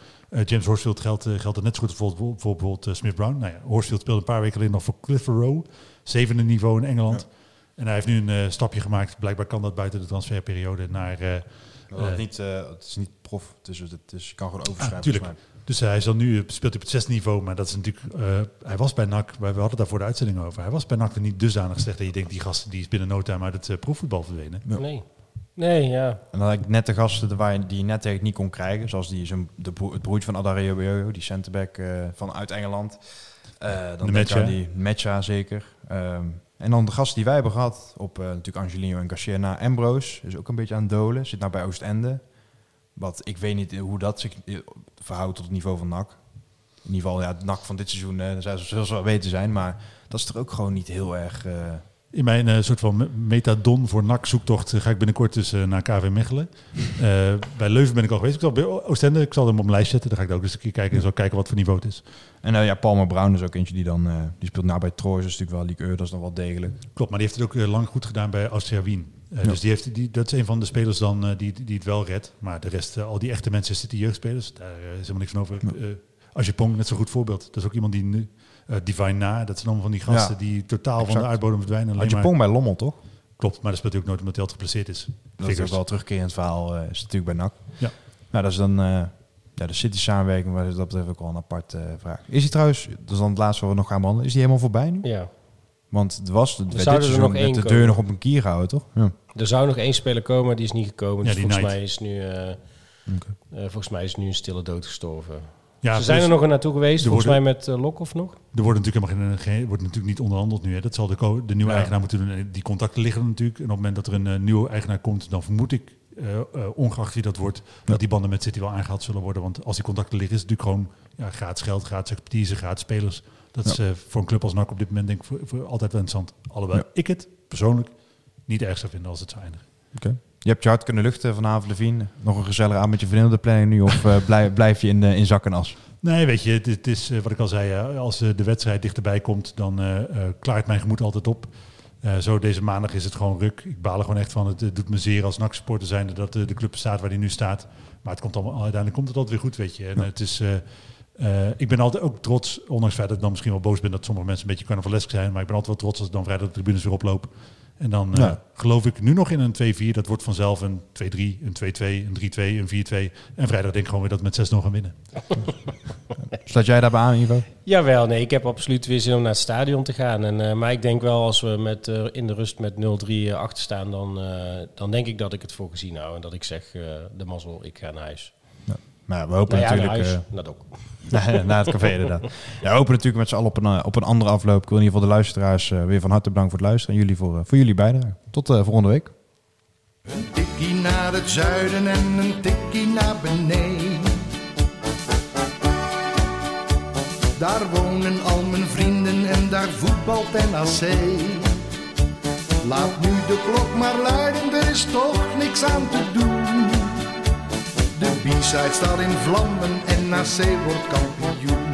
[SPEAKER 3] James Horsfield geldt, geldt het net zo goed als bijvoorbeeld, voor bijvoorbeeld Smith Brown. Nou ja, Horsfield speelde een paar weken geleden nog voor Clitheroe, zevende niveau in Engeland. En hij heeft nu een stapje gemaakt. Blijkbaar kan dat buiten de transferperiode naar...
[SPEAKER 2] Dat
[SPEAKER 3] Eh.
[SPEAKER 2] niet, het is niet prof, het is, het is, je kan gewoon overschrijven.
[SPEAKER 3] Ah, tuurlijk. Dus hij is dan nu, speelt hij op het zesde niveau, maar dat is natuurlijk, eh, hij was bij NAC, we hadden daar voor de uitzending over, hij was bij NAC er niet dusdanig slecht dat je denkt, die gast die is binnen no time uit het eh, proefvoetbal verdwenen.
[SPEAKER 2] Ja.
[SPEAKER 4] Nee. Nee, ja.
[SPEAKER 2] En dan had ik net de gasten waar je, die je net tegen niet kon krijgen, zoals die, zijn, de broer, het broertje van Adario, die centerback eh van uit Engeland. Eh dan
[SPEAKER 3] De
[SPEAKER 2] denk ik aan
[SPEAKER 3] Mecha.
[SPEAKER 2] die Mecha zeker. Ehm, en dan de gasten die wij hebben gehad, op eh, natuurlijk Angelino en Garcia na Ambrose, is ook een beetje aan het dolen, zit nou bij Oostende. Wat ik weet niet hoe dat zich eh, verhoudt tot het niveau van NAC. In ieder geval, ja, het NAC van dit seizoen, eh, daar zou ze wel weten zijn, maar dat is toch ook gewoon niet heel erg... eh,
[SPEAKER 3] In mijn eh, soort van me- metadon voor NAC zoektocht eh, ga ik binnenkort dus eh, naar KV Mechelen. <laughs> Eh, bij Leuven ben ik al geweest. Ik zal bij Oostende, ik zal hem op mijn lijst zetten. Dan ga ik daar ook eens een keer kijken en zal kijken wat voor niveau het is.
[SPEAKER 2] En eh, ja, Palmer Brown is ook eentje die dan, eh, die speelt nou bij Troyes, dat is natuurlijk wel Ligue 1, dat is nog wel degelijk.
[SPEAKER 3] Klopt, maar die heeft het ook eh, lang goed gedaan bij Austria Wien. Eh,
[SPEAKER 2] Ja.
[SPEAKER 3] Dus die heeft, die, dat is een van de spelers dan eh, die, die het wel redt. Maar de rest, eh, al die echte mensen City jeugdspelers, daar is helemaal niks van over.
[SPEAKER 2] Ja.
[SPEAKER 3] Eh Ajipong, net zo'n goed voorbeeld. Dat is ook iemand die nu, eh, Divine Na, dat zijn allemaal van die gasten
[SPEAKER 2] Ja.
[SPEAKER 3] die totaal van de aardbodem verdwijnen. Alleen
[SPEAKER 2] Had je
[SPEAKER 3] maar-
[SPEAKER 2] Pong bij Lommel, toch?
[SPEAKER 3] Klopt, maar dat speelt hij ook nooit omdat hij altijd geblesseerd is.
[SPEAKER 2] Dat is ook wel terugkerend verhaal, is natuurlijk bij NAC.
[SPEAKER 3] Ja.
[SPEAKER 2] Nou, dat is dan eh, ja, de City-samenwerking, maar dat betreft ook wel een aparte eh, vraag. Is die trouwens, dat is dan het laatste wat we nog gaan behandelen, is die helemaal voorbij nu?
[SPEAKER 4] ja.
[SPEAKER 2] Want het was bij dit
[SPEAKER 4] er
[SPEAKER 2] seizoen
[SPEAKER 4] nog
[SPEAKER 2] met
[SPEAKER 4] één
[SPEAKER 2] de deur
[SPEAKER 4] komen.
[SPEAKER 2] nog op een kier gehouden, toch? Ja.
[SPEAKER 4] Er zou nog één speler komen, die is niet gekomen.
[SPEAKER 3] Ja,
[SPEAKER 4] Dus volgens mij is nu... eh,
[SPEAKER 2] Oké.
[SPEAKER 4] eh, volgens mij is nu een stille dood gestorven.
[SPEAKER 3] Ja,
[SPEAKER 4] Ze zijn
[SPEAKER 3] dus
[SPEAKER 4] er nog naartoe geweest, volgens
[SPEAKER 3] worden-
[SPEAKER 4] mij met uh, Lokhoff nog.
[SPEAKER 3] Er wordt natuurlijk helemaal geen, geen, wordt natuurlijk niet onderhandeld nu. Hè. Dat zal de, de nieuwe
[SPEAKER 2] Ja.
[SPEAKER 3] eigenaar moeten doen. En Die contacten liggen natuurlijk. En op het moment dat er een eh, nieuwe eigenaar komt, dan vermoed ik, eh, eh, ongeacht wie dat wordt, dat die banden met City wel aangehaald zullen worden. Want als die contacten liggen, is het natuurlijk gewoon ja, gratis geld, gratis expertise, gratis spelers. Dat is eh, voor een club als NAC op dit moment denk ik voor, voor altijd wel interessant. Alhoewel ik het persoonlijk niet erg zou vinden als het zou eindigen.
[SPEAKER 2] Oké. Je hebt je hard kunnen luchten vanavond, Levine. Nog een gezellig avond met je vriendin op de planning nu, of eh, <laughs> blijf, blijf je in, eh, in zak en as?
[SPEAKER 3] Nee, weet je, het, het is wat ik al zei. als de wedstrijd dichterbij komt, dan klaart mijn gemoed altijd op. Zo deze maandag is het gewoon ruk. Ik baal er gewoon echt van. Het, eh, doet me zeer als NAC-supporter zijnde dat de club staat waar die nu staat. Maar het komt allemaal, uiteindelijk komt het altijd weer goed, weet je. En het is... eh, ik ben altijd ook trots, ondanks het feit dat ik dan misschien wel boos ben dat sommige mensen een beetje carnavalesk zijn, maar ik ben altijd wel trots als ik dan vrijdag de tribunes weer oploop. En dan eh,
[SPEAKER 2] Ja.
[SPEAKER 3] geloof ik nu nog in een 2-4. Dat wordt vanzelf een 2-3, een 2-2, een 3-2, een 4-2. En vrijdag denk ik gewoon weer dat we met 6-0 gaan winnen. <laughs>
[SPEAKER 2] Sluit jij daarbij aan, Ivo?
[SPEAKER 4] Jawel, nee, ik heb absoluut weer zin om naar het stadion te gaan. En, eh, maar ik denk wel, als we met, eh, in de rust met 0-3 achter staan, dan, eh, dan denk ik dat ik het voor gezien hou. En dat ik zeg, eh, de mazzel, ik ga naar huis.
[SPEAKER 2] Nou, we hopen
[SPEAKER 4] Nou ja, naar
[SPEAKER 2] natuurlijk...
[SPEAKER 4] huis,
[SPEAKER 2] eh,
[SPEAKER 4] dat ook. <laughs>
[SPEAKER 2] naar het café inderdaad. Ja, we hopen natuurlijk met z'n allen op een, eh, op een andere afloop. Ik wil in ieder geval de luisteraars eh, weer van harte bedanken voor het luisteren. En jullie voor, eh, voor jullie bijdrage. Tot eh, volgende week.
[SPEAKER 1] Een tikkie naar het zuiden en een tikkie naar beneden. Daar wonen al mijn vrienden en daar voetbalt NAC. Laat nu de klok maar luiden, er is toch niks aan te doen. De B-side staat in vlammen en NAC wordt kampioen.